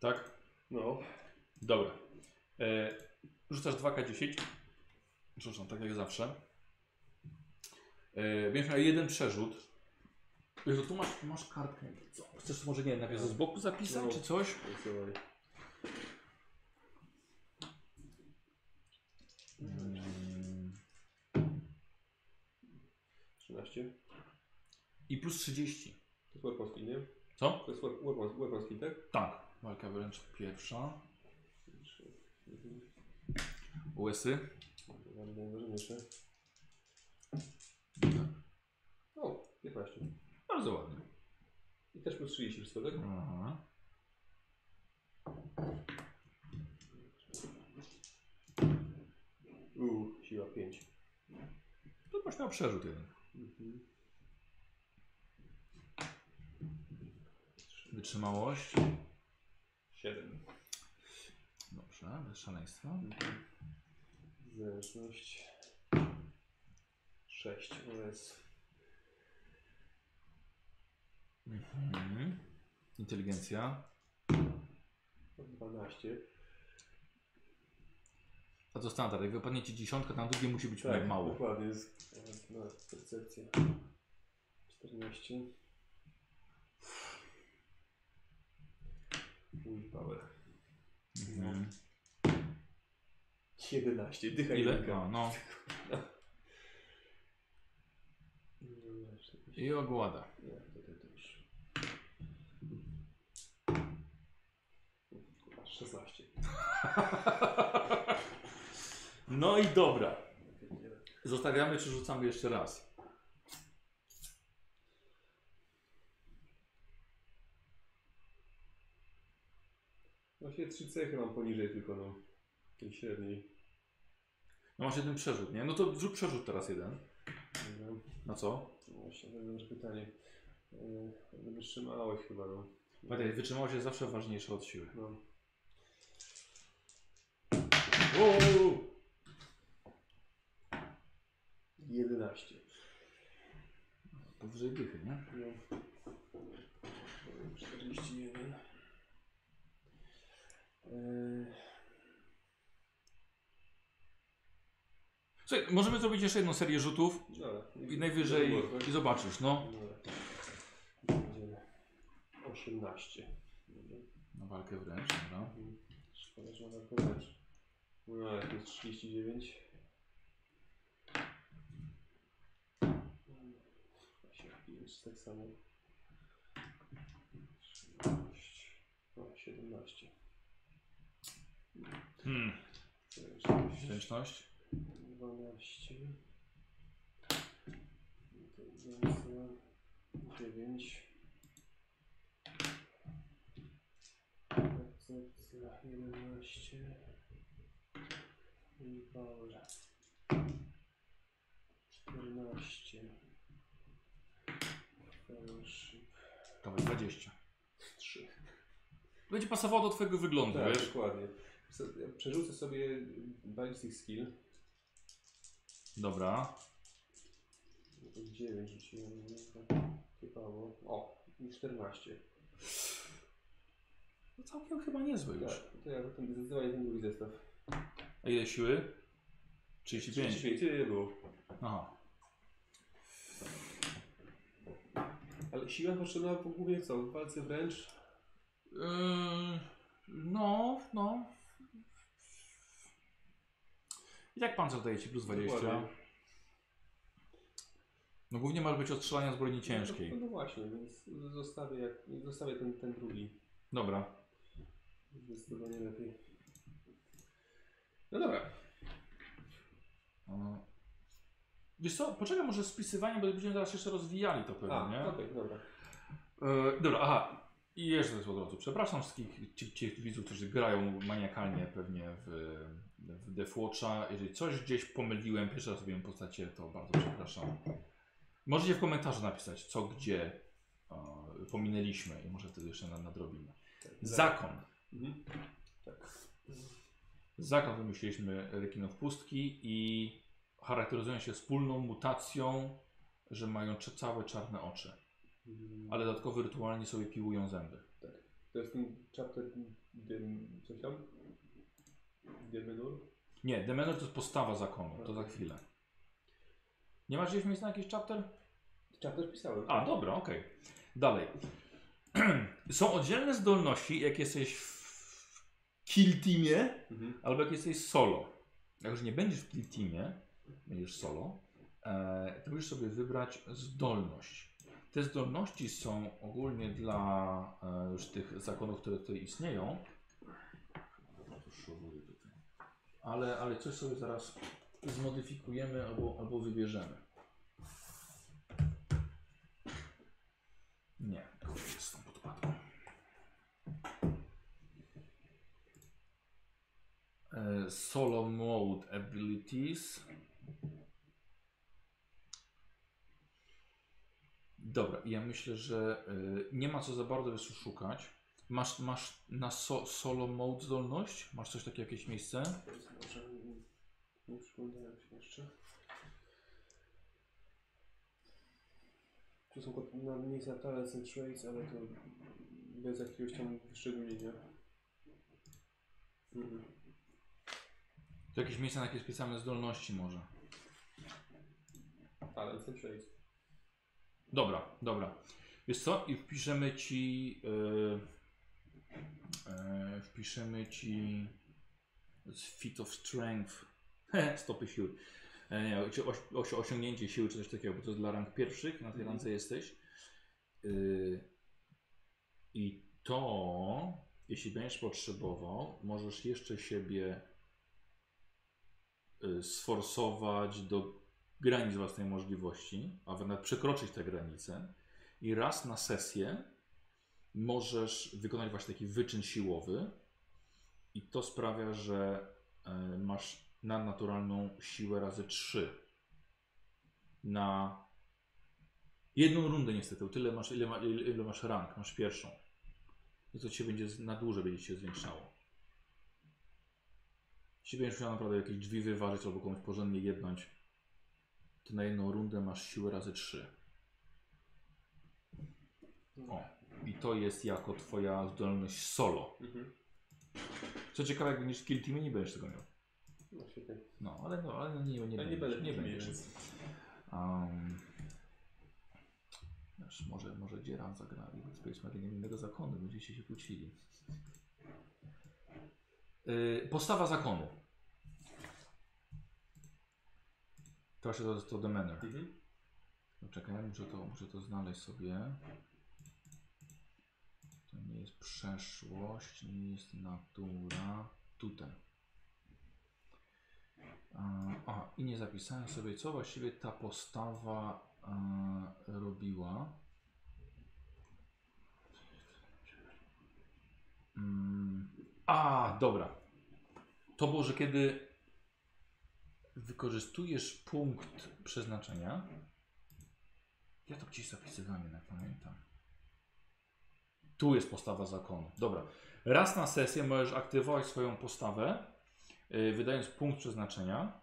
Tak? No. Dobra. E, rzucasz 2K10. Rzucam tak jak zawsze. E, będziesz miał jeden przerzut. Jezu, tu masz, masz kartkę. Co? Chcesz może nie wiem, najpierw z boku zapisać No. czy coś? Zdecydowanie. Mm, 13. I plus 30. To jest skill, nie? Co? To jest skill, tak? Tak. Walka wręcz pierwsza. Mhm. Wrażenie jeszcze. O, 15. Bardzo ładnie. I też plus 30 wszystko, tak? Aha. Uuu, siła 5. To masz miał przerzut jeden. Mhm. Wytrzymałość. 7. Dobrze, bez szaleństwa. Mhm. Zręczność. 6. OS. Mhm. Inteligencja. 12. A to standard. Jak wypadnie ci dziesiątka, tam drugie musi być Tak, mało. dokładnie. Jest no, percepcja. 14. Willpower. Mhm. 11. Dycha Ile? No, no. No, I ogłada. Nie, to już. Kurwa, 16. No i dobra. Zostawiamy czy rzucamy jeszcze raz? Właśnie trzy cechy mam poniżej tylko, no. Tej średniej. No masz jeden przerzut, nie? No to zrób przerzut teraz jeden. Dobra. Na co? No Właśnie, to jest dobre pytanie. Yy, wytrzymałeś chyba, no. Pamiętaj, wytrzymałość jest zawsze ważniejsza od siły. No. Wow! 11. Powyżej dychy, nie? No. 41. Yy, Słuchaj, możemy zrobić jeszcze jedną serię rzutów dobra. i najwyżej Dobra. i zobaczysz, no. Dobra. Będzie 18. Dobra. Na walkę wręcz, dobra. Szkoda, że mam wręcz. No, jak jest 39. Jest tak samo. 13. O, 17. Hmm. 6, Zręczność? 12. Inteligencja. 9. Percepcja 11. I power 14. Fellowship Dawaj, 20. 3. Będzie pasowało do twojego wyglądu, Tak, wiesz? dokładnie. Przerzucę sobie Ballistic Skill. Dobra. 9 rzuciłem, nie? Typowo. O, i 14. No całkiem chyba niezłe już. Tak, to ja ten, zdecydowanie ten drugi zestaw. A ile siły? 35. 35, tyle było. Aha. Ale siła potrzebna po głównie co? W walce wręcz? Yy, no, no. I tak pancerz daje ci plus 20. Dokładnie. No głównie masz być od strzelania z broni ciężkiej. No, no właśnie, więc zostawię, jak, zostawię ten, ten drugi. Dobra. Zdecydowanie lepiej. No dobra. No. Wiesz co, poczekaj może z bo będziemy zaraz jeszcze rozwijali to pewnie, A, nie? okej, dobra. E, dobra, aha. I jeszcze coś od razu. Przepraszam wszystkich ci, ci widzów, którzy grają maniakalnie pewnie w, w Deathwatcha. Jeżeli coś gdzieś pomyliłem, pierwszy raz robiłem postacie, to bardzo przepraszam. Możecie w komentarzu napisać, co gdzie e, pominęliśmy i może wtedy jeszcze nad- nadrobimy. Zakon. Mhm. Zakon wymyśliliśmy rekinów pustki i charakteryzują się wspólną mutacją, że mają całe czarne oczy. Mm, Ale dodatkowo rytualnie sobie piłują zęby. To jest ten chapter, coś tam? Demenur? Nie, Demenor to jest postawa zakonu, to za chwilę. Nie masz gdzieś miejsca na jakiś chapter? Chapter pisałem. A, dobra, okej. Dalej. Są oddzielne zdolności, jak jesteś w kill teamie, Mhm. albo jak jesteś solo. Jak już nie będziesz w kill teamie, będziesz solo, e, to musisz sobie wybrać zdolność. Te zdolności są ogólnie dla e, już tych zakonów, które tutaj istnieją. Tutaj. Ale, ale coś sobie zaraz zmodyfikujemy albo, albo wybierzemy. Nie, to jest z tą podkładką. E, Solo mode abilities. Dobra, ja myślę, że y, nie ma co za bardzo jeszcze szukać. Masz, masz na so, solo mode zdolność? Masz coś takiego, jakieś miejsce? Może nie przyglądałem się jeszcze. Tu są na miejsca talents and traits, ale to Bez jakiegoś tam wyszczególnienia. Mhm. To jakieś miejsca na jakieś specjalne zdolności może. Talent and traits. Dobra, dobra. Wiesz co? I wpiszemy ci. Yy, yy, wpiszemy ci. Feat of Strength. Stopy siły. E, nie, czy oś, oś, osiągnięcie siły czy coś takiego, bo to jest dla rank pierwszych, na tej Mhm. randze jesteś. Yy, I to, jeśli będziesz potrzebował, możesz jeszcze siebie y, sforsować do granic własnej możliwości, a nawet przekroczyć te granice i raz na sesję możesz wykonać właśnie taki wyczyn siłowy i to sprawia, że y, masz nadnaturalną siłę razy 3 na jedną rundę niestety, tyle masz, ile, ma, ile, masz rank, masz pierwszą. I to ci będzie na dłużej będzie się zwiększało. Jeśli będziesz miał naprawdę jakieś drzwi wyważyć albo komuś porządnie jednąć, to na jedną rundę masz siłę razy 3. O, i to jest jako twoja zdolność solo. Mhm. Co ciekawe, jak będziesz kill teamie, nie będziesz tego miał. No świetnie. No, ale, no, ale nie, nie, nie, Ja nie będziesz, będę nie będziesz. więc- Um, wiesz, może, może Dzieran zagra i Space Marine innego zakonu, będziecie się kłócili. Yy, postawa zakonu. To właśnie to, to The Manor. Mhm. No czekaj, muszę to, muszę to znaleźć sobie. Nie jest przeszłość, nie jest natura. Tutaj. A, a, i nie zapisałem sobie, co właściwie ta postawa e, robiła. Mm, a, dobra. To było, że kiedy wykorzystujesz punkt przeznaczenia, ja to gdzieś zapisywałem, jednak pamiętam. Tu jest postawa zakonu. Dobra. Raz na sesję możesz aktywować swoją postawę, yy, wydając punkt przeznaczenia.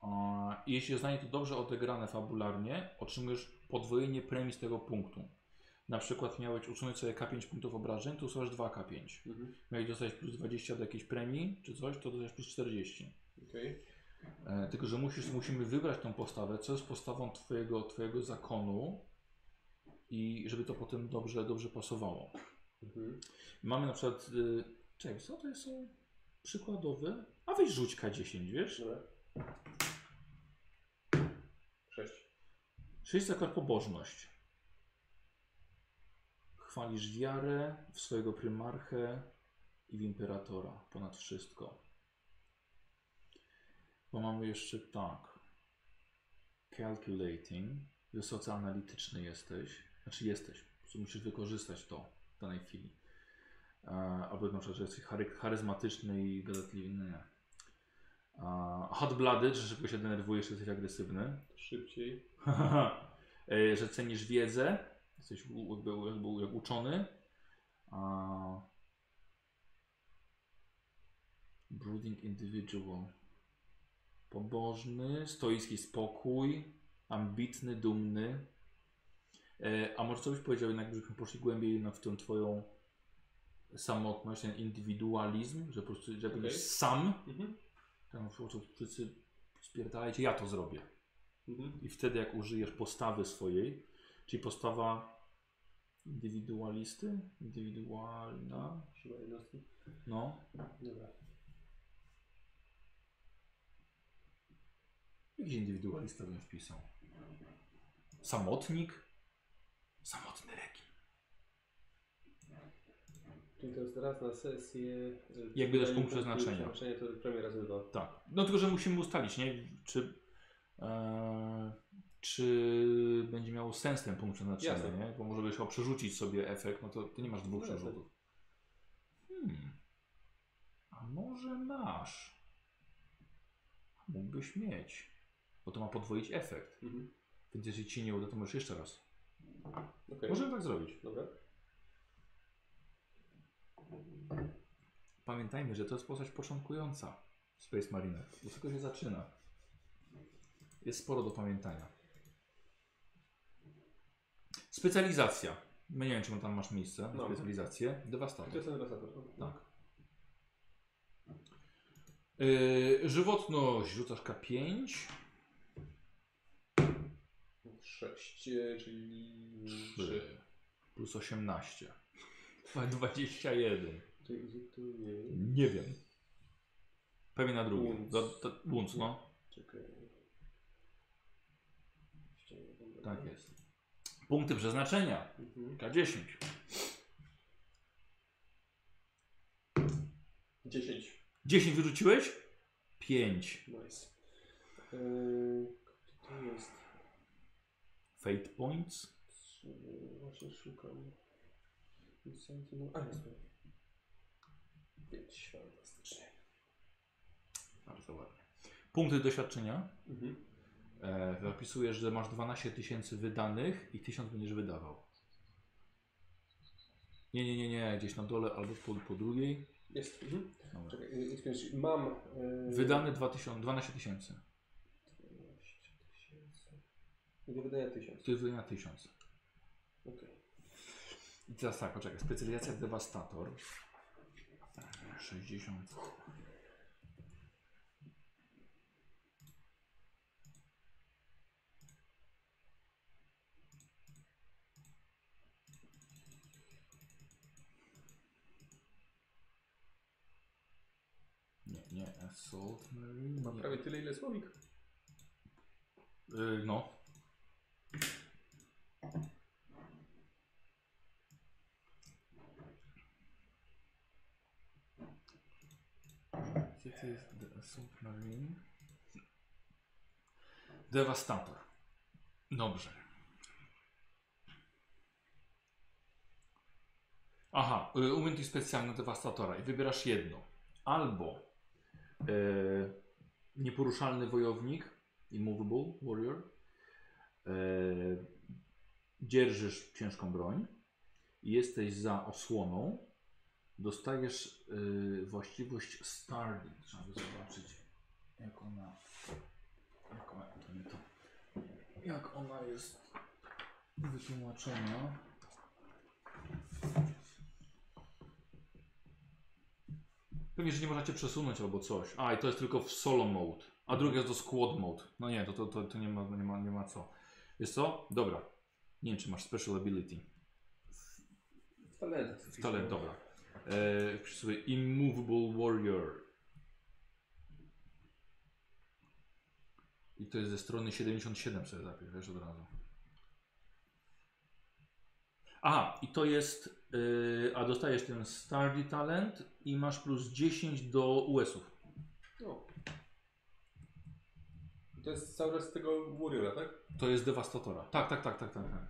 A, I jeśli zostanie to dobrze odegrane fabularnie, otrzymujesz podwojenie premii z tego punktu. Na przykład miałeś usunąć sobie K5 punktów obrażeń, to usuwasz 2K5. Mhm. Miałeś dostać plus 20 do jakiejś premii, czy coś, to dostajesz plus 40. Okej. E, tylko, że musisz, musimy wybrać tą postawę, co jest postawą twojego, twojego zakonu i żeby to potem dobrze, dobrze pasowało. Mhm. Mamy na przykład, y, czekaj, co to są przykładowe? A weź rzuć K10, wiesz? Dobra. Sześć. 6 zakład pobożność. Chwalisz wiarę w swojego prymarchę i w imperatora ponad wszystko. Bo mamy jeszcze tak. Calculating. Wysoce analityczny jesteś. Znaczy jesteś. Musisz wykorzystać to w danej chwili. E, albo na przykład, że jesteś chary- charyzmatyczny i gadatliwy. Nie. E, hot-blooded, że szybko się denerwujesz, jesteś agresywny. Szybciej. E, że cenisz wiedzę, jesteś jakby, jakby jak uczony. Brooding individual. Pobożny, stoicki spokój, ambitny, dumny. E, a może co byś powiedział jednak, żebyśmy poszli głębiej na w tą twoją samotność, ten indywidualizm, że po prostu że będziesz sam, Mhm. to po prostu wszyscy spierdalajcie, ja to zrobię. Mhm. I wtedy jak użyjesz postawy swojej, czyli postawa indywidualisty, indywidualna, Trzeba jednostki. no, Dobra. jakiś indywidualista bym wpisał. Samotnik, samotny rekin. Czyli to jest raz na sesję. Jakby dasz punkt przeznaczenia. Przeznaczenia to premia razy dwa. Tak, no tylko, że musimy ustalić, nie, czy, e, czy będzie miało sens ten punkt przeznaczenia, Jasne. nie, bo może byś chciał przerzucić sobie efekt, no to ty nie masz dwóch jasne. przerzutów. Hmm. A może masz? Mógłbyś mieć. Bo to ma podwoić efekt. Mhm. Więc jeśli ci nie uda, to możesz jeszcze raz. Okej. Możemy tak zrobić. Dobra. Pamiętajmy, że to jest postać początkująca w Space Marine. Do tego się zaczyna. Jest sporo do pamiętania. Specjalizacja. Nie wiem, czy tam masz miejsce na No. specjalizację. To Dewastator. jest ten dewastator. no. Tak. Yy, żywotność rzucasz K5. 6, e, czyli 3. 3 plus 18. 21. Czyli uzyskuje... Nie wiem. Pewnie na drugim. Wounds, no. Czekaj. Nie Tak jest. Punkty przeznaczenia. Mhm. K10. 10. 10 wyrzuciłeś? 5. Nice. Eee, to jest? Fate points. Właśnie szukam. Sentinel. A, jest. 5. Fantastycznie. Bardzo ładnie. Punkty doświadczenia. Mhm. E, zapisujesz, że masz 12 tysięcy wydanych i 1000 będziesz wydawał. Nie, nie, nie, nie. Gdzieś na dole albo po, po drugiej. Jest. Mhm. Dobra. Czekaj, e, mam. eee, Wydane 2000, 12 tysięcy. 12 tysięcy. Do wydania 1000. To jest wydania 1000. Okej. I teraz tak, poczekaj. Specjalizacja dewastator. 60. Nie, nie, Assault Marine. Nie. prawie tyle, ile słowik. Y, no. Gdzie to jest The Assault Marine? Devastator. Dobrze. Aha, y, umiejętność specjalna Devastatora i wybierasz jedno. Albo y, nieporuszalny wojownik, Immovable Warrior. E, dzierżysz ciężką broń jesteś za osłoną. Dostajesz e, właściwość Stardy. Trzeba by zobaczyć, jak ona. Jak ona. To nie to. Jak ona jest wytłumaczona. Pewnie, że nie możecie przesunąć albo coś. A, i to jest tylko w solo mode. A drugie jest do squad mode. No nie, to, to, to, to nie, ma, nie, ma, nie ma co. Jest co? Dobra. Nie wiem, czy masz special ability. W talentach. W talent, dobra. E, sobie Immovable Warrior. I to jest ze strony 77 sobie zapisz, wiesz, od razu. Aha, i to jest, y, a dostajesz ten Stardy Talent i masz plus 10 do US-ów. To jest cały czas z tego Warriora, tak? To jest Devastatora. Tak, tak, tak, tak, tak. tak.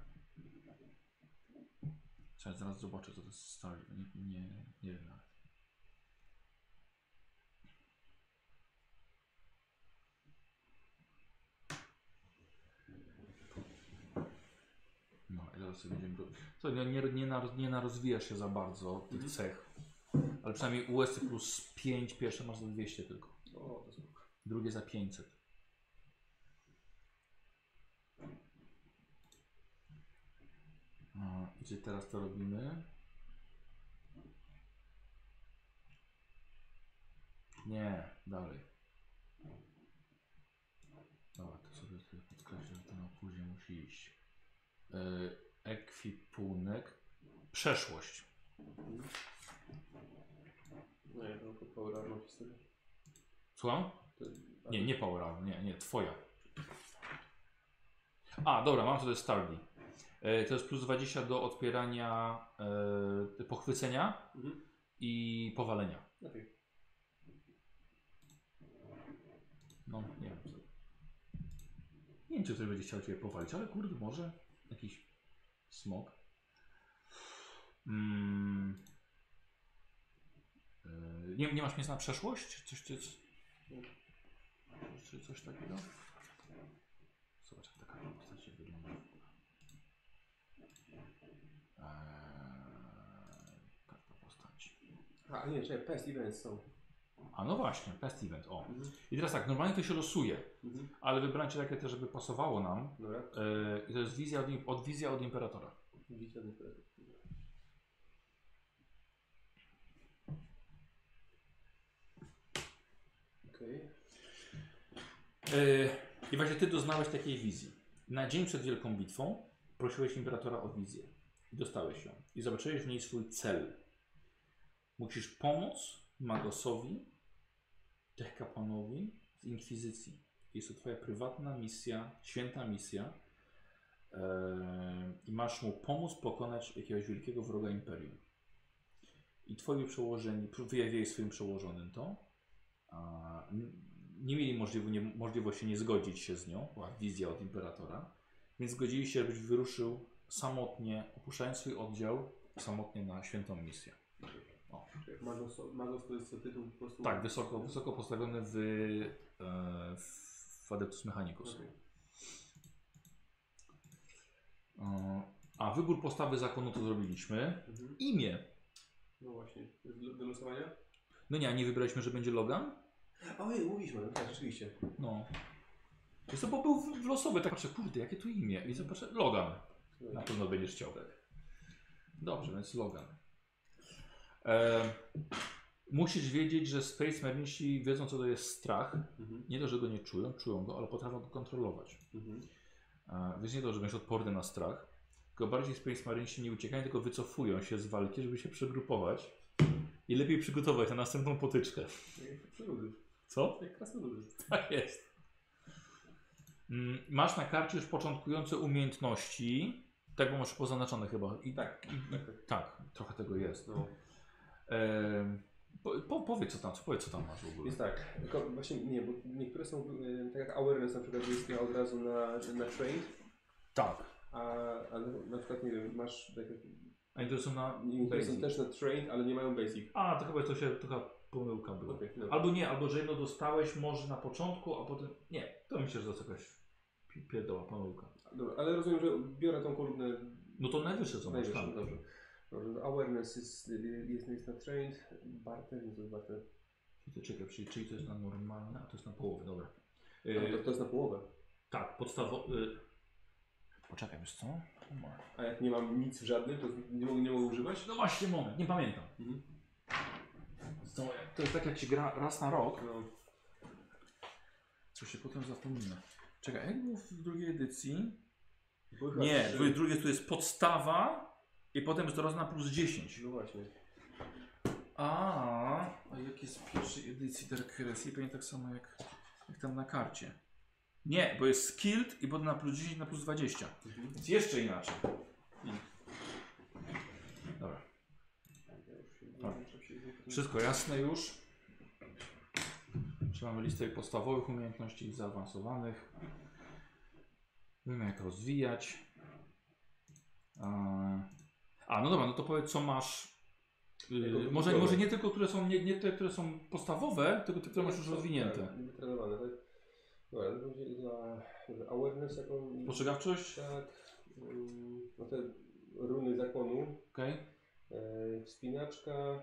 Czekaj, zaraz zobaczę, co to jest Stardy. Nie, nie, nie wiem nawet. No i zaraz sobie będziemy... Co, nie, nie, nie, nar- nie narozwijasz się za bardzo tych Mhm. cech. Ale przynajmniej US plus 5 pierwsze masz za 200 tylko. O, to spoko. Drugie za 500. Czy teraz to robimy? Nie, dalej. Dobra, to sobie tutaj podkreślę, że to na później musi iść. Yy, ekwipunek. Przeszłość. No ja tylko Power Armor historię. Słucham? Nie, nie Power Armor, nie, nie, twoja. A, dobra, mam tutaj Stardy. E, to jest plus 20 do odpierania e, pochwycenia Mhm. i powalenia. No, nie wiem. Co. Nie wiem, czy ktoś będzie chciał Cię powalić, ale kurde, może jakiś smok. Mm. E, nie, nie masz miejsca na przeszłość? Coś, coś, czy coś takiego? Zobacz, taka A nie, czekaj, Pest Events są. A no właśnie, Pest Event, o. Mhm. I teraz tak, normalnie to się losuje, mhm. ale wybrańcie takie też, żeby pasowało nam. Dobra. E, I to jest wizja od, od, wizja od Imperatora. Wizja od Imperatora. Okej. Okay. E, I właśnie ty doznałeś takiej wizji. Na dzień przed Wielką Bitwą prosiłeś Imperatora o wizję. I dostałeś ją. I zobaczyłeś w niej swój cel Musisz pomóc Magosowi, tych kapłanowi z Inkwizycji. Jest to twoja prywatna misja, święta misja. Yy, I masz mu pomóc pokonać jakiegoś wielkiego wroga Imperium. I twoi przełożeni, wyjawiłeś swoim przełożonym to. A, nie mieli możliwo, nie, możliwości nie zgodzić się z nią, była wizja od imperatora, więc zgodzili się, żebyś wyruszył samotnie, opuszczając swój oddział, samotnie na świętą misję. Magos, Magos to jest tytuł po prostu. Tak, wysoko, wysoko postawiony w, e, w Adeptus Mechanicus. E, a wybór postawy zakonu to zrobiliśmy. Mhm. Imię. No właśnie. Do, do losowania? No nie, a nie wybraliśmy, że będzie Logan? Ojej, mówiliśmy, no tak, rzeczywiście. No. Jest to, bo był w- w losowy, tak patrzę, kurde, jakie tu imię? I zobaczę, Logan. Na pewno będziesz chciał. Dobrze, więc Logan. E, musisz wiedzieć, że Space Marinesi wiedzą, co to jest strach. Mhm. Nie to, że go nie czują, czują go, ale potrafią go kontrolować. Mhm. E, więc nie to, że będziesz odporny na strach, tylko bardziej Space Marinesi nie uciekają, tylko wycofują się z walki, żeby się przegrupować i lepiej przygotować na następną potyczkę. Co? Jak krasnoludy. Tak jest. Mm, Masz na karcie już początkujące umiejętności. Tak, bo masz pozaznaczone chyba. I, Tak. i, Tak, tak. tak, trochę tego jest. No. Po, po, powiedz co tam, powiedz co tam masz w ogóle. Jest tak, tylko właśnie nie, bo niektóre są, tak jak awareness na przykład jest od razu na, na trained, Tak. a, a na przykład nie wiem, masz takie, A niektóre są na niektóre są basic. też na trained, ale nie mają basic. A, to chyba to się, chyba pomyłka była. Okej, dobra. Albo nie, albo że jedno dostałeś może na początku, a potem... Nie, to myślę, że to jest jakaś pi- pierdoła, pomyłka. Dobra, ale rozumiem, że biorę tą kolumnę No to najwyższe co masz, najwyższą, tak. dobrze. Awareness jest, jest, jest na trained, barter, nie to jest barter. Czyli to czekaj, czyli, czyli to jest na normalne, a to jest na połowę, dobra. Y, to, to jest na połowę. Tak, podstawowy. Poczekaj, wiesz co? A jak nie mam nic w żadnym, to nie mogę, nie mogę używać? No właśnie, moment, nie pamiętam. Mhm. Co, to jest tak jak się gra raz na rok, No. co się potem zapomina. Czekaj, jak było w drugiej edycji? Były Nie, w drugiej to jest podstawa i potem jest to raz na plus 10. No właśnie. A, a jak jest w pierwszej edycji Dark Heresy? Pewnie tak samo jak, jak tam na karcie. Nie, bo jest skilled i potem na plus 10 na plus 20. Mhm. Więc jeszcze inaczej. Dobra. Się- Wszystko jasne już. Czy mamy listę podstawowych umiejętności i zaawansowanych. Wiemy jak rozwijać. Eee, A, no dobra, no to powiedz co masz. Yy, może, może nie tylko, które są, nie, nie te, które są podstawowe, tylko te, które masz już rozwinięte. Tak, wytrenowane, tak? Dobra, to będzie dla awareness jaką... Postrzegawczość? Tak. mm, No te runy zakonu, Okej. e, wspinaczka, e,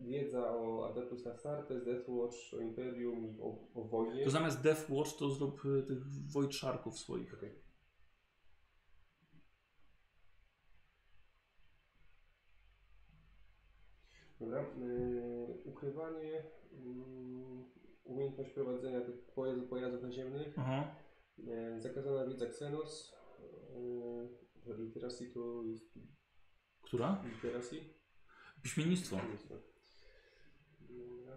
wiedza o Adeptus Astartes, Deathwatch, o Imperium i o, o wojnie. To zamiast Death Watch to zrób y, tych Void Sharków swoich. Okej. Dobra. y, ukrywanie, mm, umiejętność prowadzenia tych pojazdów, pojazdów naziemnych, Aha. y, zakazana wiedza Xenos, y, literacy to jest Która? literacy. Piśmiennictwo. Dobra.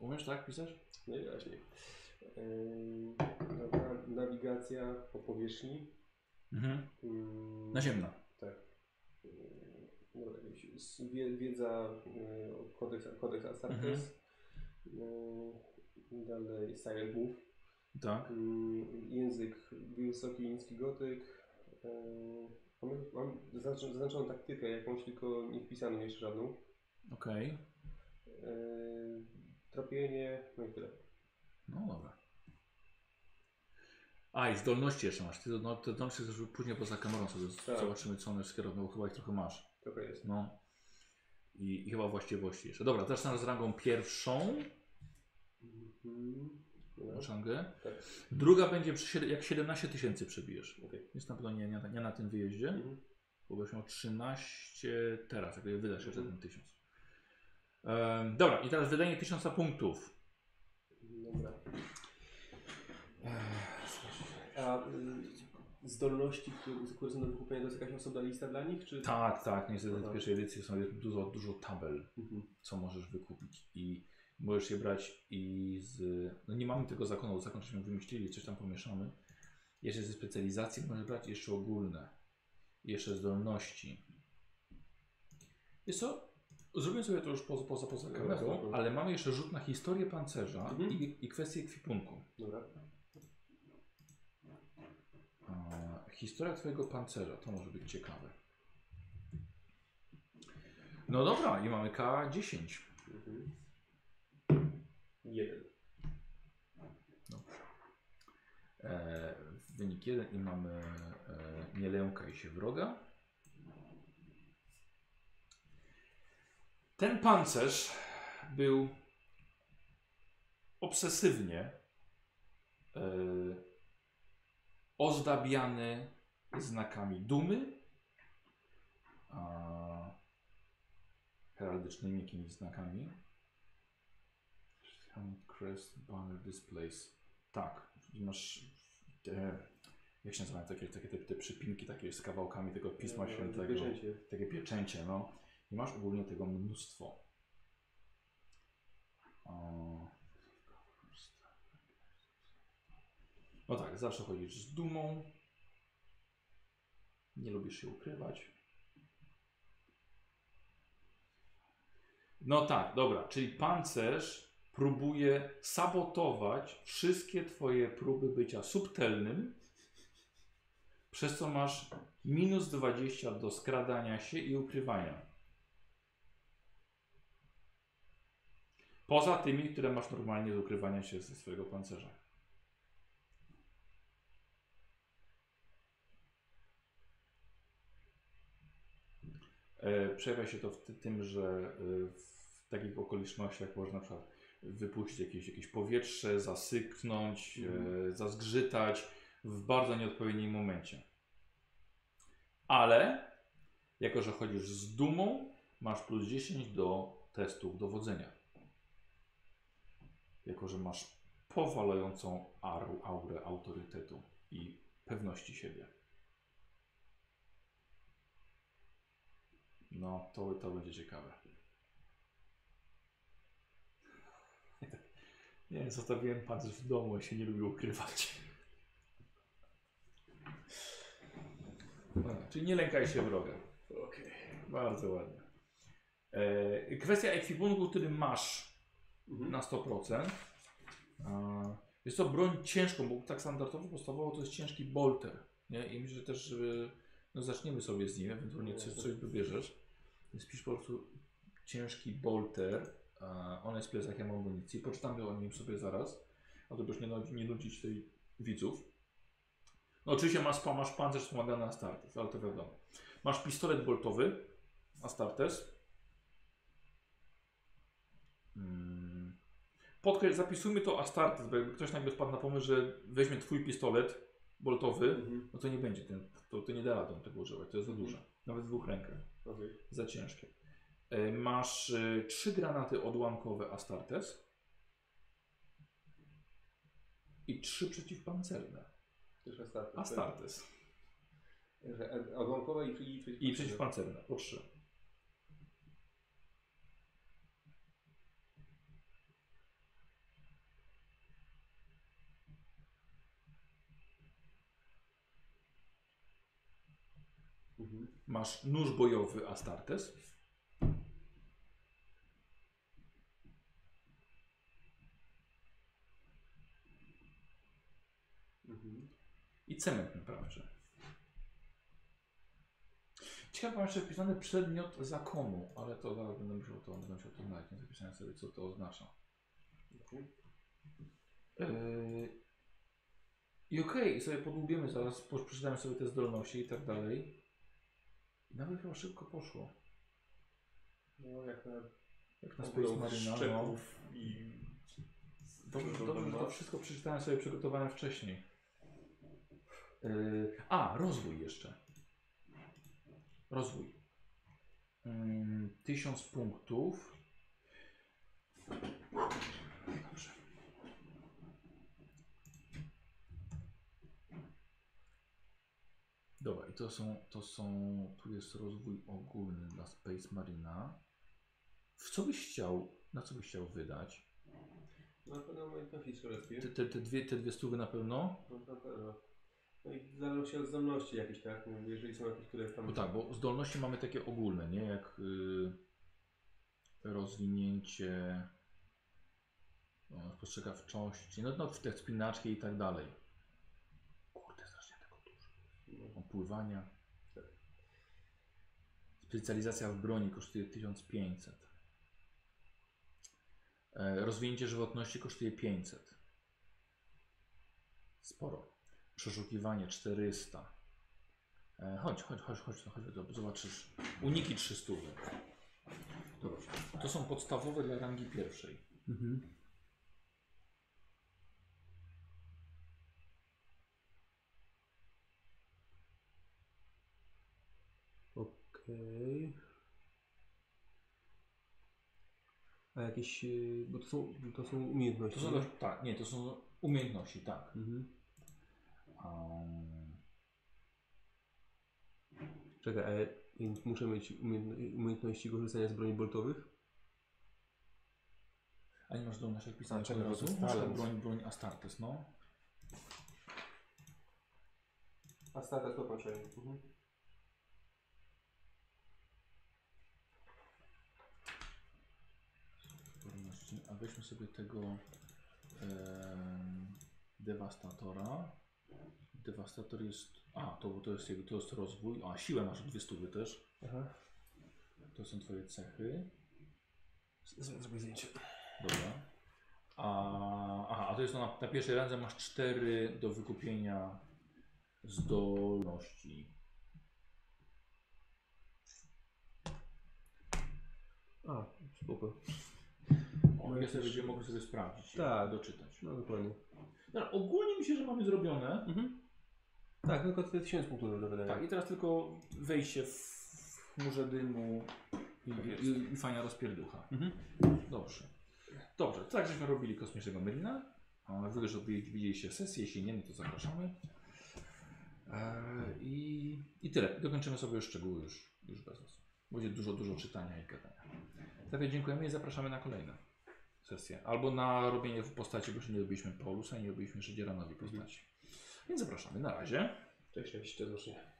Umiesz tak pisać? Najwyraźniej. Yy, dobra, nawigacja po powierzchni. Mhm. Mm, Naziemna. Tak. Yy, Dobra, jakieś s- wie, wiedza o kodeks, kodeks Astartes. Yy, dalej Silent Move. Tak. Yy, język wysoki niski gotyk. Yy, mam, zaznaczoną, taktykę jakąś, tylko nie wpisaną jeszcze żadną. Okej. Yy, tropienie, no i tyle. No dobra. A i zdolności jeszcze masz. Ty no, te zdolności też później poza kamerą sobie Tak. zobaczymy co one wszystkie robią. Chyba ich trochę masz. Trochę jest. No. I, I chyba właściwości jeszcze. Dobra, teraz z rangą pierwszą. Mhm. Masz rangę. Tak. Druga będzie przy, jak 17 tysięcy przebijesz. Okej. Jest na pewno nie, nie, nie na tym wyjeździe. Mhm. Bo byś miał 13 teraz, jak wydasz jeszcze ten tysiąc. Em, dobra, i teraz wydanie 1000 punktów. Dobra. A y, zdolności, które, są do wykupienia, to jest jakaś osobna lista dla nich? Czy... Tak, tak, niestety w pierwszej edycji są jest dużo, dużo tabel, Mhm. co możesz wykupić i możesz je brać i z... No nie mamy tego zakonu, zakon żeśmy wymyślili, coś tam pomieszamy. Jeszcze ze specjalizacji możesz brać jeszcze ogólne, jeszcze zdolności. Wiesz co? Zrobię sobie to już poza, poza, poza kamerą, ale mamy jeszcze rzut na historię pancerza Mhm. i, i kwestię ekwipunku. Dobra. A, historia twojego pancerza, to może być ciekawe. No dobra, i mamy K10. Mhm. Jeden. E, wynik 1 i mamy e, nie lękaj się wroga. Ten pancerz był obsesywnie e, ozdabiany znakami dumy, a, heraldycznymi jakimiś znakami. Crest, banner, displays. Tak, masz te, jak się nazywają takie, takie te, te przypinki takie z kawałkami tego Pisma E, Świętego. Pieczęcie. Takie pieczęcie, no. I masz ogólnie tego mnóstwo. O. No tak, zawsze chodzisz z dumą. Nie lubisz się ukrywać. No tak, dobra, czyli pancerz próbuje sabotować wszystkie twoje próby bycia subtelnym, przez co masz minus 20 do skradania się i ukrywania. Poza tymi, które masz normalnie z ukrywania się ze swojego pancerza. Przejawia się to w ty- tym, że e, w takich okolicznościach można na przykład wypuścić jakieś, jakieś powietrze, zasyknąć, e, zazgrzytać w bardzo nieodpowiednim momencie. Ale jako, że chodzisz z dumą, masz plus 10 do testów dowodzenia. Jako, że masz powalającą aurę autorytetu i pewności siebie. No, to, to będzie ciekawe. Nie, zostawiłem pancerz w domu, ja się nie lubię ukrywać. No, czyli nie lękaj się wroga. Okej. Bardzo ładnie. E, kwestia ekwipunku, który masz Mhm. na 100%. E, jest to broń ciężką, bo tak standardowo podstawowo to jest ciężki bolter. Nie? I myślę że też, że no zaczniemy sobie z nim, ewentualnie coś, coś wybierzesz. Więc pisz po prostu ciężki bolter. On jest w plecakiem amunicji. Poczytamy o nim sobie zaraz. A to już nie, nie nudzić tutaj widzów. No oczywiście masz, masz pancerz wspomagany Astartes, ale to wiadomo. Masz pistolet boltowy Astartes. Mm. Podkreśl, zapisujmy to Astartes, bo jakby ktoś nagle wpadł na pomysł, że weźmie twój pistolet boltowy, Mhm. no to nie będzie, ten, to, to nie da rady tego używać, to jest za duże. Nawet w dwóch rękach, Okej. za ciężkie. E, Masz e, trzy granaty odłamkowe Astartes i trzy przeciwpancerne Też Astartes. Astartes Że e- Odłamkowe i, i, przeciw- i przeciwpancerne, po trzy. Mhm. Masz nóż bojowy Astartes Mhm. i cement naprawczy. Ciekawe, mam jeszcze wpisany przedmiot zakonu, ale to zaraz będę musiał to, będę musiał to znaleźć, nie zapisałem sobie, co to oznacza. Mhm. Yy, I okej, i sobie podłubiemy zaraz, przeczytamy sobie te zdolności i tak dalej. Nawet chyba szybko poszło. No jak na Jak na Space Marina. No. i... Dobrze, Dużo dobrze, że to wszystko przeczytałem sobie, przygotowałem wcześniej. Yy, a, rozwój jeszcze. Rozwój. 1000 punktów. Dobra, i to są, to są, tu jest rozwój ogólny dla Space Marina. W co byś chciał, na co byś chciał wydać? Na pewno umiejętności strzeleckie. Te, te, te, dwie, te dwie stówy na pewno? No na pewno. No i w zależności od zdolności jakieś, tak? No, Jeżeli są jakieś, które tam... Bo tak, bo zdolności mamy takie ogólne, nie? Jak y, rozwinięcie no, spostrzegawczości, no, no te spinaczki i tak dalej. Kurde, strasznie tego dużo. No. Opływania. Specjalizacja w broni kosztuje 1500. E, rozwinięcie żywotności kosztuje 500. Sporo. Przeszukiwanie 400. E, chodź, chodź, chodź, chodź, chodź, chodź, zobaczysz. Uniki 300. Dobrze. To są podstawowe dla rangi pierwszej. Mhm. Okej. A jakieś, y, bo to są, to są umiejętności. To są, nie? tak, nie, to są umiejętności, tak. Mhm. Um, Czekaj, a ja muszę mieć umiejętno- umiejętności korzystania z broni boltowych? a nie masz jak pisać A, od razu? Astartes. broń, broń Astartes, no. A stata to patrzę. Mhm. Zdolności. A weźmy sobie tego em, dewastatora. Dewastator jest. A, to, to jest jego, to jest rozwój. A, siłę masz dwie stówy też. Aha. To są twoje cechy. Zrobię zdjęcie. Dobra. A, aha, a to jest na, na pierwszej randze masz cztery do wykupienia zdolności. A, spoko. No jakieś- sobie będziemy mogli sobie sprawdzić. Tak. Doczytać. No dokładnie. Dobra, ogólnie myślę, że mamy zrobione. Mhm. Tak, tylko te 1000 punktów do wydania. Tak, i teraz tylko wejście w chmurze dymu i, Tak i, i fajna rozpierducha. Mhm. Dobrze. Dobrze, tak żeśmy robili kosmicznego Merlina. Wy już odwi- widzieliście sesję, jeśli nie, no to zapraszamy. Eee, i, I tyle. Dokończymy sobie już szczegóły już, już bez Was. Będzie dużo, dużo czytania i gadania. Tak więc dziękujemy i zapraszamy na kolejne Albo na robienie w postaci, bo jeszcze nie robiliśmy Paulusa i nie robiliśmy jeszcze Dzieranowi postaci. Więc zapraszamy. Na razie. Cześć, cześć, do zobaczenia.